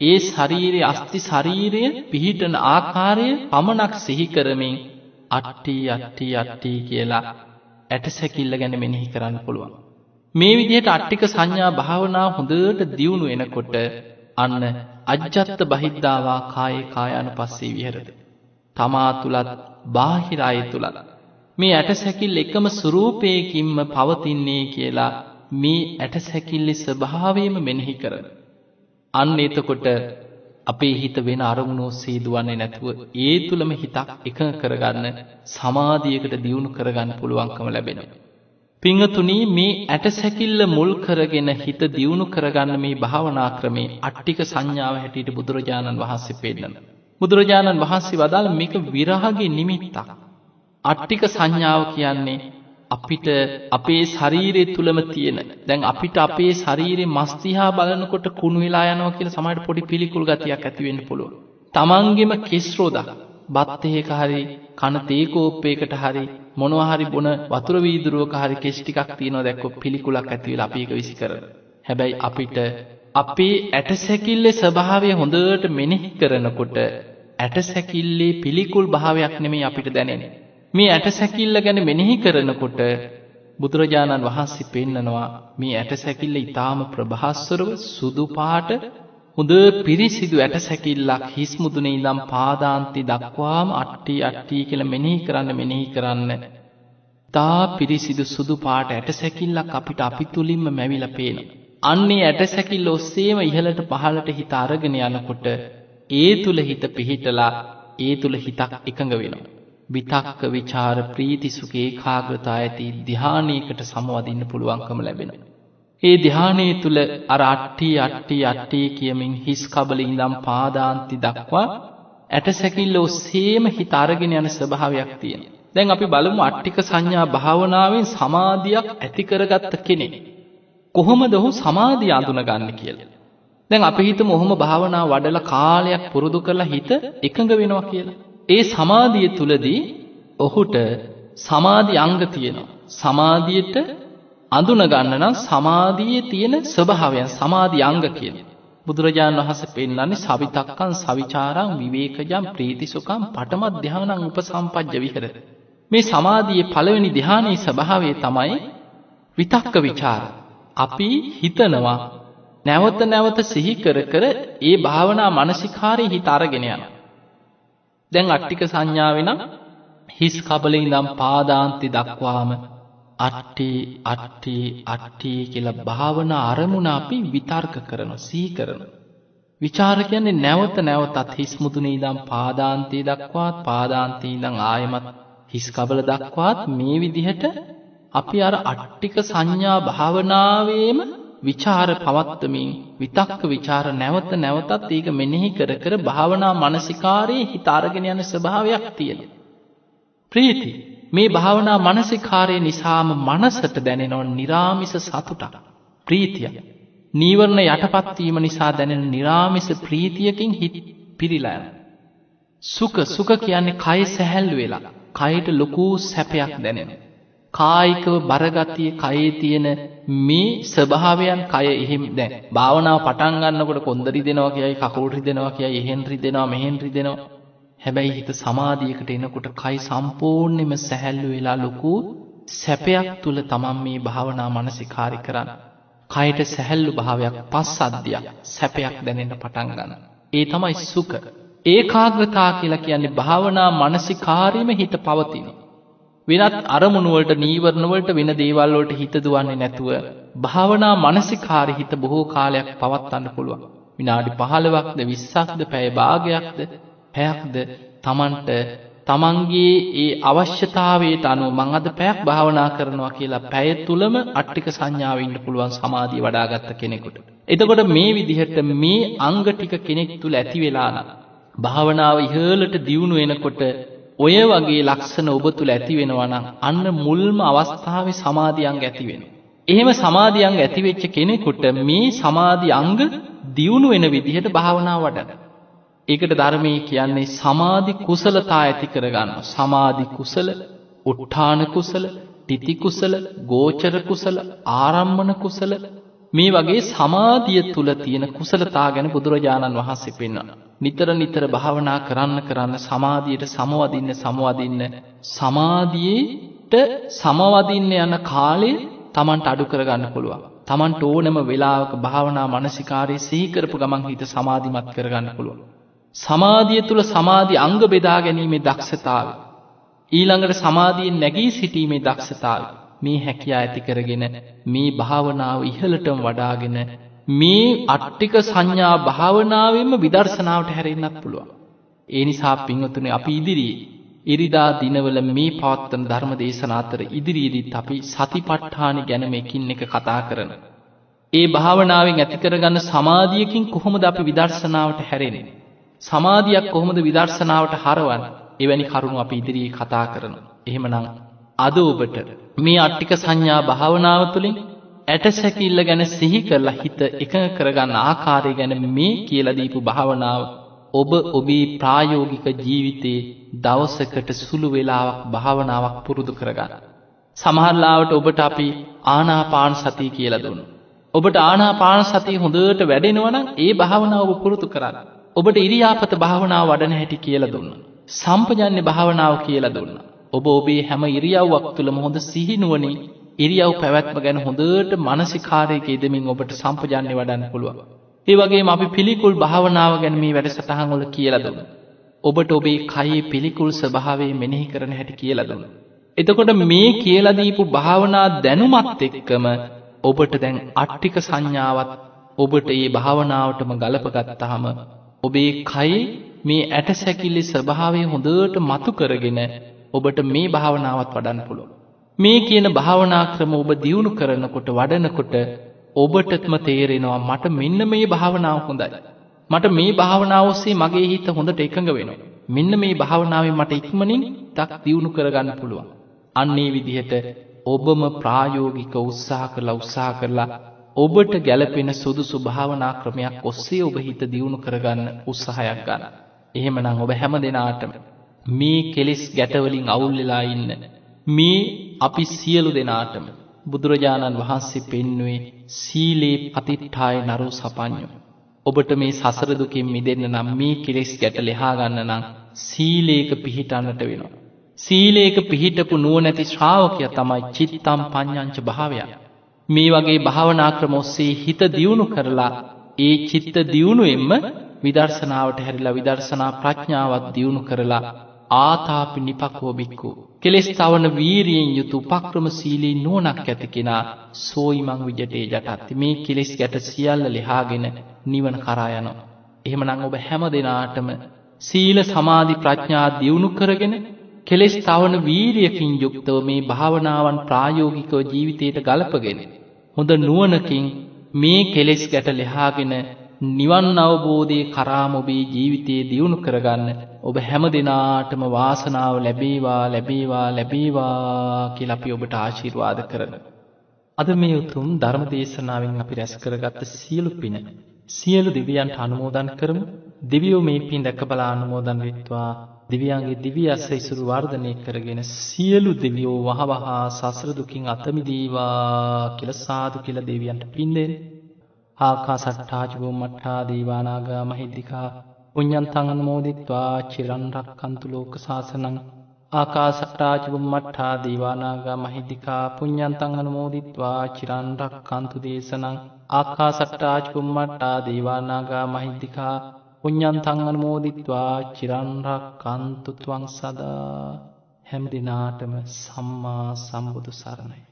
Speaker 1: ඒ ශරීරයේ අස්ති ශරීරය පිහිටන ආකාරය පමණක් සිහි කරමින් අට්ටි අට්ටි අට්ටි කියලා ඇටසැකිල්ල ගැන මෙනෙහි කරන්න පුළුවන්. මේ විදිහට අට්ටික සංඥා භාවනා හොඳට දියුණු වෙනකොට අන්න අජ්ජත්ත බහිද්ධාවා කායේ කායානුපස්සේ විහෙරත. තමා තුලත් බාහිර අය තුලත් මේ ඇටසැකිල්ල එකම ස්වරූපයකින්ම පවතින්නේ කියලා මේ ඇටසැකිල්ලේ ස්වභාවයම මෙනෙහි කරන. අන්න එතකොට අපේ හිත වෙන අරමුණු ඔස්සේ දුවන්නේ නැතුව ඒ තුලම හිතක් එකඟ කරගන්න සමාධියකට දියුණු කරගන්න පුළුවන්කම ලැබෙනවා. පිංහතුනි මේ ඇටසැකිල්ල මුල් කරගෙන හිත දියුණු කරගන්න මේ භාවනා ක්‍රමේ අට්ටික සංඥාව හැටියට බුදුරජාණන් වහන්සේ පෙන්නන. බුදුරජාණන් වහන්සේ වදාළ මේක විරහගේ නිමිත්තක්. අට්ටික සංඥාව කියන්නේ අපිට අපේ ශරීරය තුළම තියෙන දැන් අපිට අපේ ශරීරයේ මස්තිහා බලනකොට කුණු වෙලා යනවා කියලා සමහරට පොඩි පිළිකුල් ගතියක් ඇති වෙන්න පුළුවන්. තමන්ගෙම කෙස් රෝදා බත් එහෙක හරි කන තේ කෝප්පයකට හරි මොනවා හරි බොන වතුර වීදුරුවක හරි කෙස් ටිකක් තියෙනවා දැක්කොත් පිළිකුලක් ඇති වෙලා අපි ඒක විසි කරන. හැබැයි අපිට අපේ ඇටසැකිල්ලේ ස්වභාවය හොඳට මෙනෙහි කරනකොට ඇටසැකිල්ලේ පිළිකුල් භාවයක් නෙමෙයි අපිට දැනෙන්නේ. මේ ඇටසැකිල්ල ගැන මෙනෙහි කරනකොට බුදුරජාණන් වහන්සේ පෙන්නනවා මේ ඇටසැකිල්ල ඊටාම ප්‍රභාස්වරව සුදු පාට හොඳ පිරිසිදු ඇට සැකිල්ලක් හිස් මුදුනේ ඉඳම් පාදාන්ති දක්වාම අට්ටි අට්ටි කියලා මෙනෙහි කරන්න මෙනෙහි කරන්න. තා පිරිසිදු සුදු පාට ඇට සැකිල්ලක් අපිට අපි තුලින්ම මැවිලා පේනවා. අන්නේ ඇට සැකිල්ල ඔස්සේම ඉහළට පහළට හිත අරගෙන යනකොට ඒ තුල හිත පිහිටලා ඒ තුල හිතක් එකඟ වෙනවා. විතක්ක ਵਿਚාර ප්‍රීති සුඛ ඒකාග්‍රතාව ඇති ධානයකට සමවදින්න පුළුවන්කම ලැබෙනවා. ඒ ධ්‍යානයේ තුල අර අට්ටි අට්ටි අට්ටි කියමින් හිස් කබලින් ඉඳන් පාදාන්ති දක්වා ඇටසැකිල්ල ඔස්සේම හිත අරගෙන යන ස්වභාවයක් තියෙනවා. දැන් අපි බලමු අට්ටික සංඥා භාවනාවෙන් සමාධියක් ඇති කරගත්ත කෙනෙක්. කොහොමද ඔහු සමාධිය අඳුනගන්නේ කියලා. දැන් අපි හිතමු ඔහොම භාවනා වඩලා කාලයක් පුරුදු කරලා හිත එකඟ වෙනවා කියලා. ඒ සමාධිය තුලදී ඔහුට සමාධි අංග තියෙනවා. සමාධියට අඳුනගන්න නම් සමාධියේ තියෙන ස්වභාවයන් සමාධි අංග කියන. බුදුරජාණන් වහන්සේ පෙන්වන්නේ සවිතක්කං සවිචාරං විවේකජං ප්‍රීතිසුඛං පඨම ධානං උපසම්පජ්ජ විහෙර. මේ සමාධියේ පළවෙනි ධානයේ ස්වභාවය තමයි විතක්ක ਵਿਚාර. අපි හිතනවා නැවත නැවත සිහි කර කර ඒ භාවනා මානසිකාරී හිත අරගෙන යනවා. දැන් අට්ටික සංඥාවේ නම් හිස් කබලේ ඉඳන් පාදාන්ති දක්වාම අට්ටි අට්ටි අට්ටි කියලා භාවනා අරමුණ අපි විතර්ක කරන සිහි කරන. විචාර කියන්නේ නැවත නැවතත් හිස් මුදුනේ ඉඳන් පාදාන්තයේ දක්වාත් පාදාන්තයේ ඉඳන් ආයමත් හිස් කබල දක්වාත් මේ විදිහට අපි අර අට්ටික සංඥා භාවනාවේම විචාර පවත්වමින් විතක්ක විචාර නැවත නැවතත් ඒක මෙනෙහි කර කර භාවනා මානසිකාරයේ හිත අරගෙන යන ස්වභාවයක් තියෙනවා. ප්‍රීති මේ භාවනා මානසිකාරය නිසාම මනසට දැනෙනව නිරාමිස සතුටක් ප්‍රීතිය. නීවරණ යටපත්වීම නිසා දැනෙන නිරාමිස ප්‍රීතියකින් හිත් පිරිලායන. සුක සුක කියන්නේ කය සැහැල්ලු වෙලා කයට ලොකූ සැපයක් දැනෙන. කායිකව බරගතිය කයේ තියෙන මේ ස්වභාවයන් කය එහෙම දැන් භාවනාව පටන් ගන්නකොට කොන්දරි දෙනවා කියයි කකුල් රිදෙනවා කියයි එහෙන් රිදෙනවා මෙහෙන් රිදෙනවා හැබැයි හිත සමාධියකට එනකොට කයි සම්පූර්ණයෙන්ම සැහැල්ලු වෙලා ලොකු සැපයක් තුල තමන් මේ භාවනා මානසිකාරි කරන්න. කයට සැහැල්ලු භාවයක් පස්සද්ධියක් සැපයක් දැනෙන්න පටන් ගන්න. ඒ තමයි සුඛ. ඒකාග්‍රතාව කියලා කියන්නේ භාවනා මානසිකාරෙම හිත පවතින. වෙනත් අරමුණු වලට නීවරණ වලට වෙන දේවල් වලට හිත දුවන්නේ නැතුව භාවනා මානසිකාරී හිත බොහෝ කාලයක් පවත්වන්න පුළුවන්. විනාඩි 15ක්ද 20ක්ද පැය භාගයක්ද පැයක්ද තමන්ට තමන්ගේ ඒ අවශ්‍යතාවයට අනුව මං අද පැයක් භාවනා කරනවා කියලා පැය තුළම අට්ටික සංඥාව ඉන්න පුළුවන් සමාධිය වඩාගත්ත කෙනෙකුට. එතකොට මේ විදිහට මේ අංග ටික කෙනෙක් තුළ ඇති වෙලා නම් භාවනාව ඉහළට දියුණු වෙනකොට ඔය වගේ ලක්ෂණ ඔබ තුළ ඇති වෙනවා නම් අන්න මුල්ම අවස්ථාවේ සමාධි අංග ඇති වෙනවා. එහෙම සමාධි අංග ඇති වෙච්ච කෙනෙකුට මේ සමාධි අංග දියුණු වෙන විදිහට භාවනාව වඩන්න. ඒකට ධර්මයේ කියන්නේ සමාධි කුසලතා ඇති කරගන්න. සමාධි කුසල, උත්ථාන කුසල, තිති කුසල, ගෝචර කුසල, ආරම්මන කුසල මේ වගේ සමාධිය තුල තියෙන කුසලතා ගැන බුදුරජාණන් වහන්සේ පෙන්වනවා. නිතර නිතර භාවනා කරන්න කරන්න සමාධියට සමවදින්න සමවදින්න සමාධියට සමවදින්න යන කාලය Tamanට අඩු කරගන්න පුළුවන්. Tamanට ඕනම වෙලාවක භාවනා මානසිකාරයේ සිහි කරපු ගමන් හිත සමාධිමත් කරගන්න පුළුවන්. සමාධිය තුල සමාධි අංග බෙදා ගැනීමේ දක්ෂතාවය ඊළඟට සමාධියෙන් නැගී සිටීමේ දක්ෂතාවය මේ හැකියා ඇති කරගෙන මේ භාවනාව ඉහළටම වඩාගෙන මේ අට්ටික සංඥා භාවනාවෙන්ම විදර්ශනාවට හැරෙන්නත් පුළුවන්. ඒ නිසා පින්වතුනි අපි ඉදිරියේ ඉරිදා දිනවල මේ පවත්වන ධර්ම දේශනා අතර ඉදිරියේදීත් අපි සතිපට්ඨාන ගැන මේකින් එක කතා කරන. ඒ භාවනාවෙන් ඇති කරගන්න සමාධියකින් කොහොමද අපි විදර්ශනාවට හැරෙන්නේ? සමාධියක් කොහොමද විදර්ශනාවට හරවන්නේ? එවැනි කරුණු අපි ඉදිරියේ කතා කරනවා. එහෙමනම් අද ඔබට මේ අට්ටික සංඥා භාවනාව තුළින් ඇටසැකිල්ල ගැන සිහි කරලා හිත එකඟ කරගන්න ආකාරය ගැන මේ කියලා දීපු භාවනාව ඔබ ඔබේ ප්‍රායෝගික ජීවිතයේ දවසකට සුළු වෙලාවක් භාවනාවක් පුරුදු කරගන්න. සමහරලාවට ඔබට අපි ආනාපාන සතිය කියලා දුන්න. ඔබට ආනාපාන සතිය හොඳට වැඩෙනවනම් ඒ භාවනාව ඔබ පුරුදු කරන්න. ඔබට ඉරියාපත භාවනාව වඩන හැටි කියලා දුන්න. සම්පජන්‍ය භාවනාව කියලා දුන්න. ඔබ ඔබේ හැම ඉරියව්වක් තුළම හොඳ සිහිනුවනින් ඉරියව් පැවැත්ම ගැන හොඳට මනසිකාරයක ඉදමින් ඔබට සම්පජන්‍ය වඩන්න පුළුවන්. ඒ වගේ අපි පිළිකුල් භාවනාව ගැන මේ වැඩසටහන් වල කියලා දුන්න. ඔබට ඔබේ කයේ පිළිකුල් ස්වභාවය මෙනෙහි කරන හැටි කියලා දුන්න. එතකොට මේ කියලා දීපු භාවනා දැනුමත් එක්කම ඔබට දැන් අට්ටික සංඥාවත් ඔබට ඒ භාවනාවටම ගලපගත්තාම ඔබේ කයේ මේ ඇටසැකිල්ලේ ස්වභාවය හොඳට මතු කරගෙන ඔබට මේ භාවනාවත් වඩන්න පුළුවන්. මේ කියන භාවනා ක්‍රම ඔබ දියුණු කරනකොට වඩනකොට ඔබටත්ම තේරෙනවා මට මෙන්න මේ භාවනාව හොඳයි. මට මේ භාවනාව ඔස්සේ මගේ හිත හොඳට එකඟ වෙනවා. මෙන්න මේ භාවනාවෙන් මට ඉක්මනින් තක් දියුණු කරගන්න පුළුවන්. අන්නේ විදිහට ඔබම ප්‍රායෝගික උත්සාහ කරලා උත්සාහ කරලා ඔබට ගැලපෙන සුදුසු භාවනා ක්‍රමයක් ඔස්සේ ඔබ හිත දියුණු කරගන්න උත්සාහයක් ගන්න. එහෙමනම් ඔබ හැම දෙනාටම මේ කෙලෙස් ගැටවලින් අවුල් වෙලා ඉන්න. මේ අපි සියලු දෙනාටම. බුදුරජාණන් වහන්සේ පෙන්වුවේ සීලේ පතිට්ඨාය නරෝ සපඤ්ඤෝ. ඔබට මේ සසර දුකින් මිදෙන්න නම් මේ කෙලෙස් ගැට ලෙහා ගන්න නම් සීලේක පිහිටන්නට වෙනවා. සීලේක පිහිටපු නුවණැති ශ්‍රාවකයා තමයි චිත්තම් පඤ්ඤංච භාවය මේ වගේ භාවනා ක්‍රම ඔස්සේ හිත දියුණු කරලා ඒ චිත්ත දියුණුවෙන්ම විදර්ශනාවට හැරිලා විදර්ශනා ප්‍රඥාවත් දියුණු කරලා ආතාපි නිපක්කෝ බික්කු. කෙලෙස් තවන වීරියෙන් යුතු උපක්‍රම සීලී නුවනක් ඇති කෙනා සෝයිමං විජටේ ජටත්ති මේ කෙලෙස් ගැට සියල්ල ලෙහාගෙන නිවන කරායනවා. එහෙමනං ඔබ හැම දෙනාටම සීල සමාධි ප්‍රඥා දියුණු කරගෙන කෙලෙස් තවන වීරියකින් යුක්තව මේ භාවනාවන් ප්‍රායෝගිකව ජීවිතයට ගලපගෙන. හොඳ නුවනකින් මේ කෙලෙස් ගැට ලෙහාගෙන නිවන් අවබෝධය කරාම ඔබේ ජීවිතයේ දියුණු කරගන්න ඔබ හැම දෙනාටම වාසනාව ලැබේවා ලැබේවා ලැබේවා කියලා අපි ඔබට ආශිර්වාද කරන. අද මේ උතුම් ධර්ම දේශනාවෙන් අපි රැස් කරගත්ත සියලු පින සියලු දෙවියන්ට අනුමෝදන් කරමු. දෙවියෝ මේ පින් දැක බලා අනුමෝදන් වෙත්වා. දෙවියන්ගේ දිව්‍ය අස්ස ඉසුරු වර්ධනය කරගෙන සියලු දෙවියෝ වහවහා සසර දුකින් අත මිදේවා කියලා සාදු කියලා දෙවියන්ට පින් දෙන්න. ආකාසට්ඨාචුබෝ මට්ඨා දීවානාගා මහිද්దికා පුඤ්ඤන්තං අනුමෝදිත්වා චිරන් රක්칸තු ලෝක සාසනං ආකාසට්ඨාචුබෝ මට්ඨා දීවානාගා මහිද්దికා පුඤ්ඤන්තං අනුමෝදිත්වා චිරන් රක්칸තු දේශනං ආකාසට්ඨාචුබෝ මට්ඨා දීවානාගා මහිද්దికා පුඤ්ඤන්තං අනුමෝදිත්වා චිරන් රක්칸තු ත්වං සදා හැම දිනාටම සම්මා සම්බුදු සරණයි.